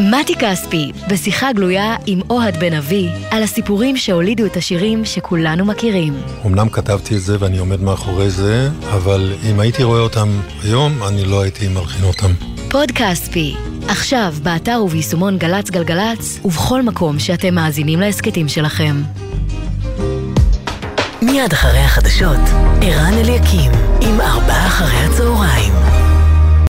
מתי כספי, בשיחה גלויה עם אוהד בן אבי, על הסיפורים שהולידו את השירים שכולנו מכירים. אמנם כתבתי את זה ואני עומד מאחורי זה, אבל אם הייתי רואה אותם היום, אני לא הייתי מלחין אותם. פוד כספי, עכשיו באתר וביישומון גל"צ גלגלצ, ובכל מקום שאתם מאזינים להסכתים שלכם. מיד אחרי החדשות, ערן אליקים, עם ארבעה אחרי הצהריים.